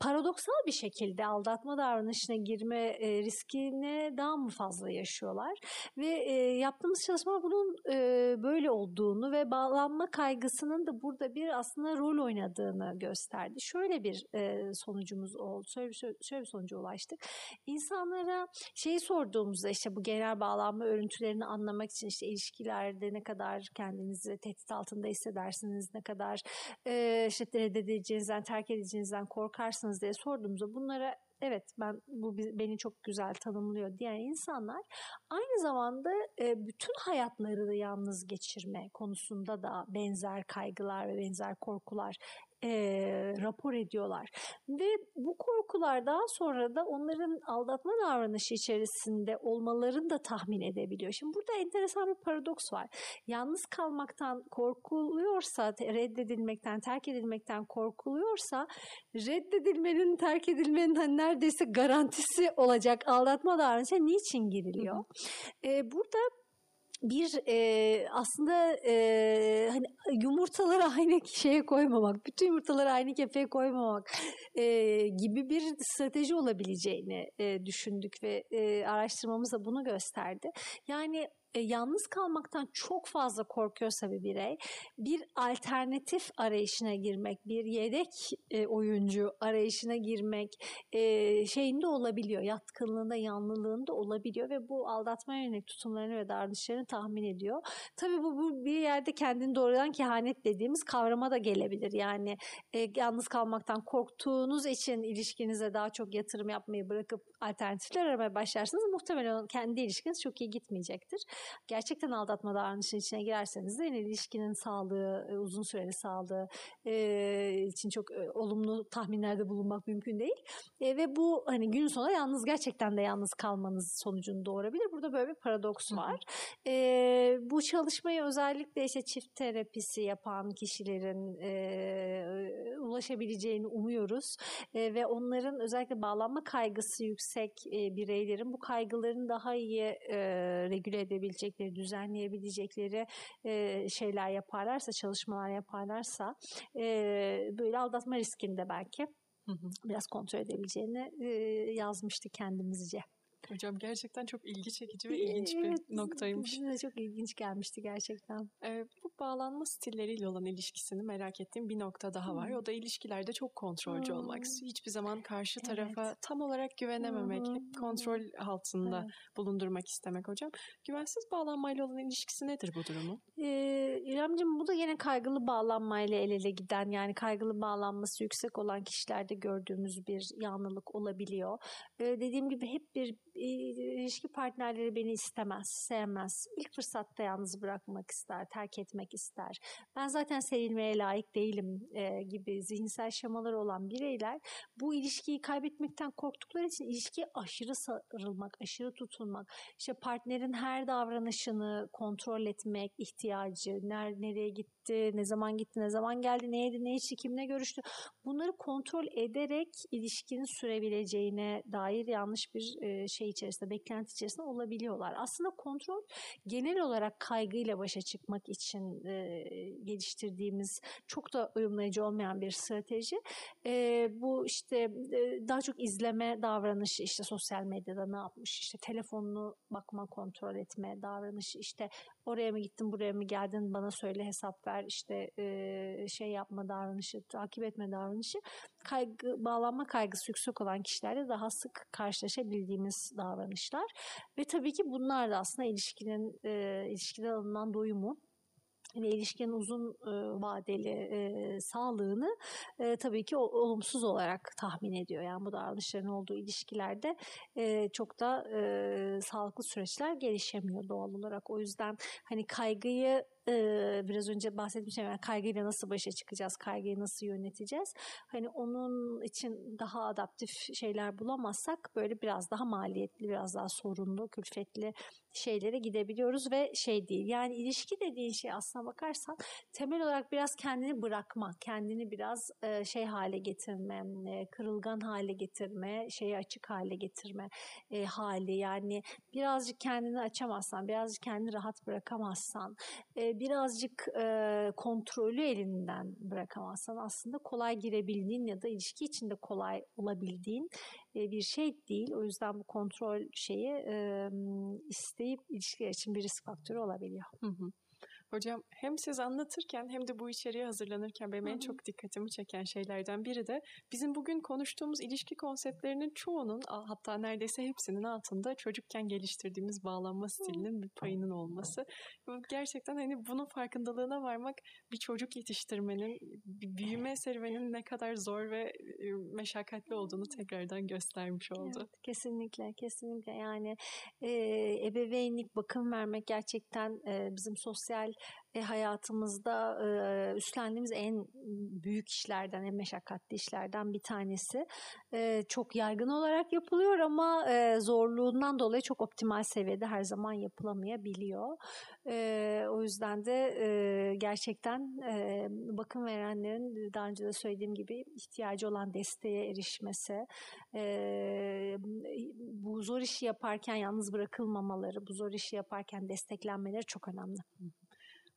[SPEAKER 3] paradoksal bir şekilde aldatma davranışına girme e, riskine daha mı fazla yaşıyorlar? Ve e, yaptığımız çalışma bunun e, böyle olduğunu ve bağlanma kaygısı olmasının da burada bir aslında rol oynadığını gösterdi. Şöyle bir e, sonucumuz oldu. Şöyle bir, şöyle bir sonuca ulaştık. İnsanlara şeyi sorduğumuzda işte bu genel bağlanma örüntülerini anlamak için işte ilişkilerde ne kadar kendinizi tehdit altında hissedersiniz, ne kadar e, işte reddedileceğinizden, terk edileceğinizden korkarsınız diye sorduğumuzda bunlara evet ben bu beni çok güzel tanımlıyor. diyen insanlar aynı zamanda e, bütün hayatlarını yalnız geçirme konusunda da benzer kaygılar ve benzer korkular e, rapor ediyorlar. Ve bu korkular daha sonra da onların aldatma davranışı içerisinde olmalarını da tahmin edebiliyor. Şimdi burada enteresan bir paradoks var. Yalnız kalmaktan korkuluyorsa, reddedilmekten, terk edilmekten korkuluyorsa reddedilmenin, terk edilmenin hani neredeyse garantisi olacak aldatma davranışına niçin giriliyor? Ee, burada bir e, aslında e, hani yumurtaları aynı şeye koymamak, bütün yumurtaları aynı kefeye koymamak e, gibi bir strateji olabileceğini e, düşündük ve e, araştırmamız da bunu gösterdi. Yani e, yalnız kalmaktan çok fazla korkuyorsa bir birey bir alternatif arayışına girmek, bir yedek e, oyuncu arayışına girmek e, şeyinde olabiliyor. Yatkınlığında, yanlılığında olabiliyor ve bu aldatma yönelik tutumlarını ve davranışlarını tahmin ediyor. Tabii bu, bu bir yerde kendini doğrudan kehanet dediğimiz kavrama da gelebilir. Yani e, yalnız kalmaktan korktuğunuz için ilişkinize daha çok yatırım yapmayı bırakıp alternatifler aramaya başlarsınız. Muhtemelen kendi ilişkiniz çok iyi gitmeyecektir. Gerçekten aldatma davranışının içine girerseniz de yani ilişkinin sağlığı, e, uzun süreli sağlığı e, için çok e, olumlu tahminlerde bulunmak mümkün değil. Ve bu hani gün sonunda yalnız gerçekten de yalnız kalmanız sonucunu doğurabilir. Burada böyle bir paradoks var. E, bu çalışmayı özellikle işte çift terapisi yapan kişilerin ulaşabileceğini umuyoruz. Ve onların özellikle bağlanma kaygısı yüksek bireylerin bu kaygılarını daha iyi regüle edebilecekleri, düzenleyebilecekleri e, şeyler yaparlarsa, çalışmalar yaparlarsa e, böyle aldatma riskinde belki
[SPEAKER 2] Hı hı.
[SPEAKER 3] biraz kontrol edebileceğini e, yazmıştı kendimizce.
[SPEAKER 2] Hocam gerçekten çok ilgi çekici ve ilginç bir
[SPEAKER 3] Evet,
[SPEAKER 2] noktaymış.
[SPEAKER 3] bize de çok ilginç gelmişti gerçekten.
[SPEAKER 2] Ee, bu bağlanma stilleriyle olan ilişkisini merak ettiğim bir nokta daha var.
[SPEAKER 3] Hmm.
[SPEAKER 2] O da ilişkilerde çok kontrolcü olmak.
[SPEAKER 3] Hmm.
[SPEAKER 2] Hiçbir zaman karşı
[SPEAKER 3] Evet.
[SPEAKER 2] tarafa tam olarak güvenememek,
[SPEAKER 3] hı.
[SPEAKER 2] kontrol altında
[SPEAKER 3] Evet.
[SPEAKER 2] bulundurmak istemek hocam. Güvensiz bağlanmayla olan ilişkisi nedir bu durumun?
[SPEAKER 3] Ee, İremciğim bu da yine kaygılı bağlanmayla el ele giden yani kaygılı bağlanması yüksek olan kişilerde gördüğümüz bir yanlılık olabiliyor. Ee, dediğim gibi hep bir ilişki partnerleri beni istemez, sevmez. İlk fırsatta yalnız bırakmak ister, terk etmek ister. Ben zaten sevilmeye layık değilim e, gibi zihinsel şemaları olan bireyler bu ilişkiyi kaybetmekten korktukları için ilişkiye aşırı sarılmak, aşırı tutulmak, işte partnerin her davranışını kontrol etmek ihtiyacı, ner, nereye gitti, ne zaman gitti, ne zaman geldi, ne yedi, ne içti, kimle görüştü. Bunları kontrol ederek ilişkinin sürebileceğine dair yanlış bir e, şey içerisinde, beklenti içerisinde olabiliyorlar. Aslında kontrol genel olarak kaygıyla başa çıkmak için e, geliştirdiğimiz çok da uyumlayıcı olmayan bir strateji. E, bu işte e, daha çok izleme davranışı işte sosyal medyada ne yapmış işte telefonunu bakma kontrol etme davranışı işte oraya mı gittin buraya mı geldin bana söyle hesap ver işte e, şey yapma davranışı takip etme davranışı kaygı bağlanma kaygısı yüksek olan kişilerde daha sık karşılaşabildiğimiz davranışlar ve tabii ki bunlar da aslında ilişkinin e, ilişkiden alınan doyumu ve ilişkinin uzun e, vadeli e, sağlığını e, tabii ki olumsuz olarak tahmin ediyor. Yani bu davranışların olduğu ilişkilerde e, çok da e, sağlıklı süreçler gelişemiyor doğal olarak. O yüzden hani kaygıyı e, biraz önce bahsetmiştim yani kaygıyla nasıl başa çıkacağız, kaygıyı nasıl yöneteceğiz. Hani onun için daha adaptif şeyler bulamazsak böyle biraz daha maliyetli, biraz daha sorunlu, külfetli şeylere gidebiliyoruz ve şey değil. Yani ilişki dediğin şey aslına bakarsan temel olarak biraz kendini bırakma, kendini biraz e, şey hale getirme, e, kırılgan hale getirme, şeye açık hale getirme e, hali. Yani birazcık kendini açamazsan, birazcık kendini rahat bırakamazsan, e, birazcık e, kontrolü elinden bırakamazsan aslında kolay girebildiğin ya da ilişki içinde kolay olabildiğin e, bir şey değil. O yüzden bu kontrol şeyi e, isteyip ilişkiler için bir risk faktörü olabiliyor.
[SPEAKER 2] Hı hı. Hocam hem siz anlatırken hem de bu içeriğe hazırlanırken benim en çok dikkatimi çeken şeylerden biri de bizim bugün konuştuğumuz ilişki konseptlerinin çoğunun hatta neredeyse hepsinin altında çocukken geliştirdiğimiz bağlanma stilinin bir payının olması. Gerçekten hani bunun farkındalığına varmak bir çocuk yetiştirmenin, bir büyüme serüveninin ne kadar zor ve e, meşakkatli olduğunu tekrardan göstermiş oldu.
[SPEAKER 3] Evet, kesinlikle, kesinlikle. Yani e, ebeveynlik, bakım vermek gerçekten e, bizim sosyal e, hayatımızda e, üstlendiğimiz en büyük işlerden, en meşakkatli işlerden bir tanesi. E, çok yaygın olarak yapılıyor ama e, zorluğundan dolayı çok optimal seviyede her zaman yapılamayabiliyor. E, o yüzden de e, gerçekten e, bakım verenlerin daha önce de söylediğim gibi ihtiyacı olan desteğe erişmesi, e, bu zor işi yaparken yalnız bırakılmamaları, bu zor işi yaparken desteklenmeleri çok önemli.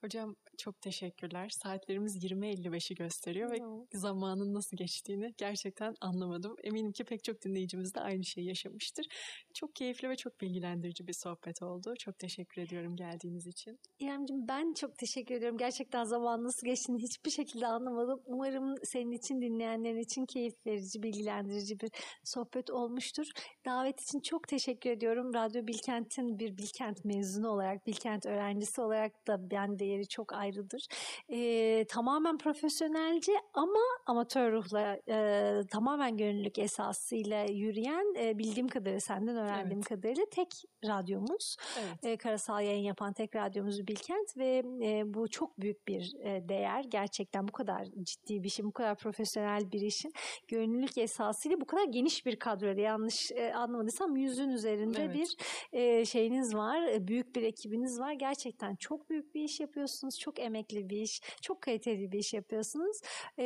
[SPEAKER 2] Hocam çok teşekkürler. Saatlerimiz 20.55'i gösteriyor ve zamanın nasıl geçtiğini gerçekten anlamadım. Eminim ki pek çok dinleyicimiz de aynı şeyi yaşamıştır. Çok keyifli ve çok bilgilendirici bir sohbet oldu. Çok teşekkür ediyorum geldiğiniz için.
[SPEAKER 3] İremciğim ben çok teşekkür ediyorum. Gerçekten zaman nasıl geçtiğini hiçbir şekilde anlamadım. Umarım senin için dinleyenlerin için keyif verici, bilgilendirici bir sohbet olmuştur. Davet için çok teşekkür ediyorum. Radyo Bilkent'in bir Bilkent mezunu olarak, Bilkent öğrencisi olarak da ben değeri çok ayrıdır. Ee, tamamen profesyonelce ama amatör ruhla e, tamamen gönüllülük esasıyla yürüyen e, bildiğim kadarıyla senden öğrendiğim evet. kadarıyla tek radyomuz. Evet. E, karasal yayın yapan tek radyomuz Bilkent ve e, bu çok büyük bir e, değer. Gerçekten bu kadar ciddi bir şey, bu kadar profesyonel bir işin gönüllülük esasıyla bu kadar geniş bir kadroyla yanlış e, anlamadıysam yüzün üzerinde evet. bir e, şeyiniz var. E, büyük bir ekibiniz var. Gerçekten çok büyük bir iş yapıyorsunuz. Çok emekli bir iş. Çok kaliteli bir iş yapıyorsunuz. E,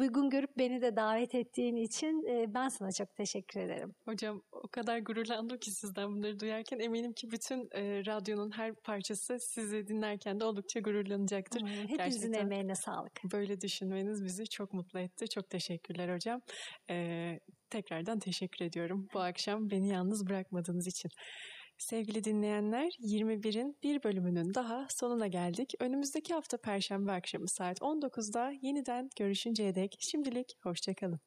[SPEAKER 3] uygun görüp beni de davet ettiğin için e, ben sana çok teşekkür ederim.
[SPEAKER 2] Hocam o kadar gururlandım ki sizden bunları duyarken eminim ki bütün e, radyonun her parçası sizi dinlerken de oldukça gururlanacaktır. Hmm,
[SPEAKER 3] hepinizin Gerçekten emeğine sağlık.
[SPEAKER 2] Böyle düşünmeniz bizi çok mutlu etti. Çok teşekkürler hocam. E, tekrardan teşekkür ediyorum bu akşam beni yalnız bırakmadığınız için. Sevgili dinleyenler 21'in bir bölümünün daha sonuna geldik. Önümüzdeki hafta Perşembe akşamı saat 19'da yeniden görüşünceye dek şimdilik hoşçakalın.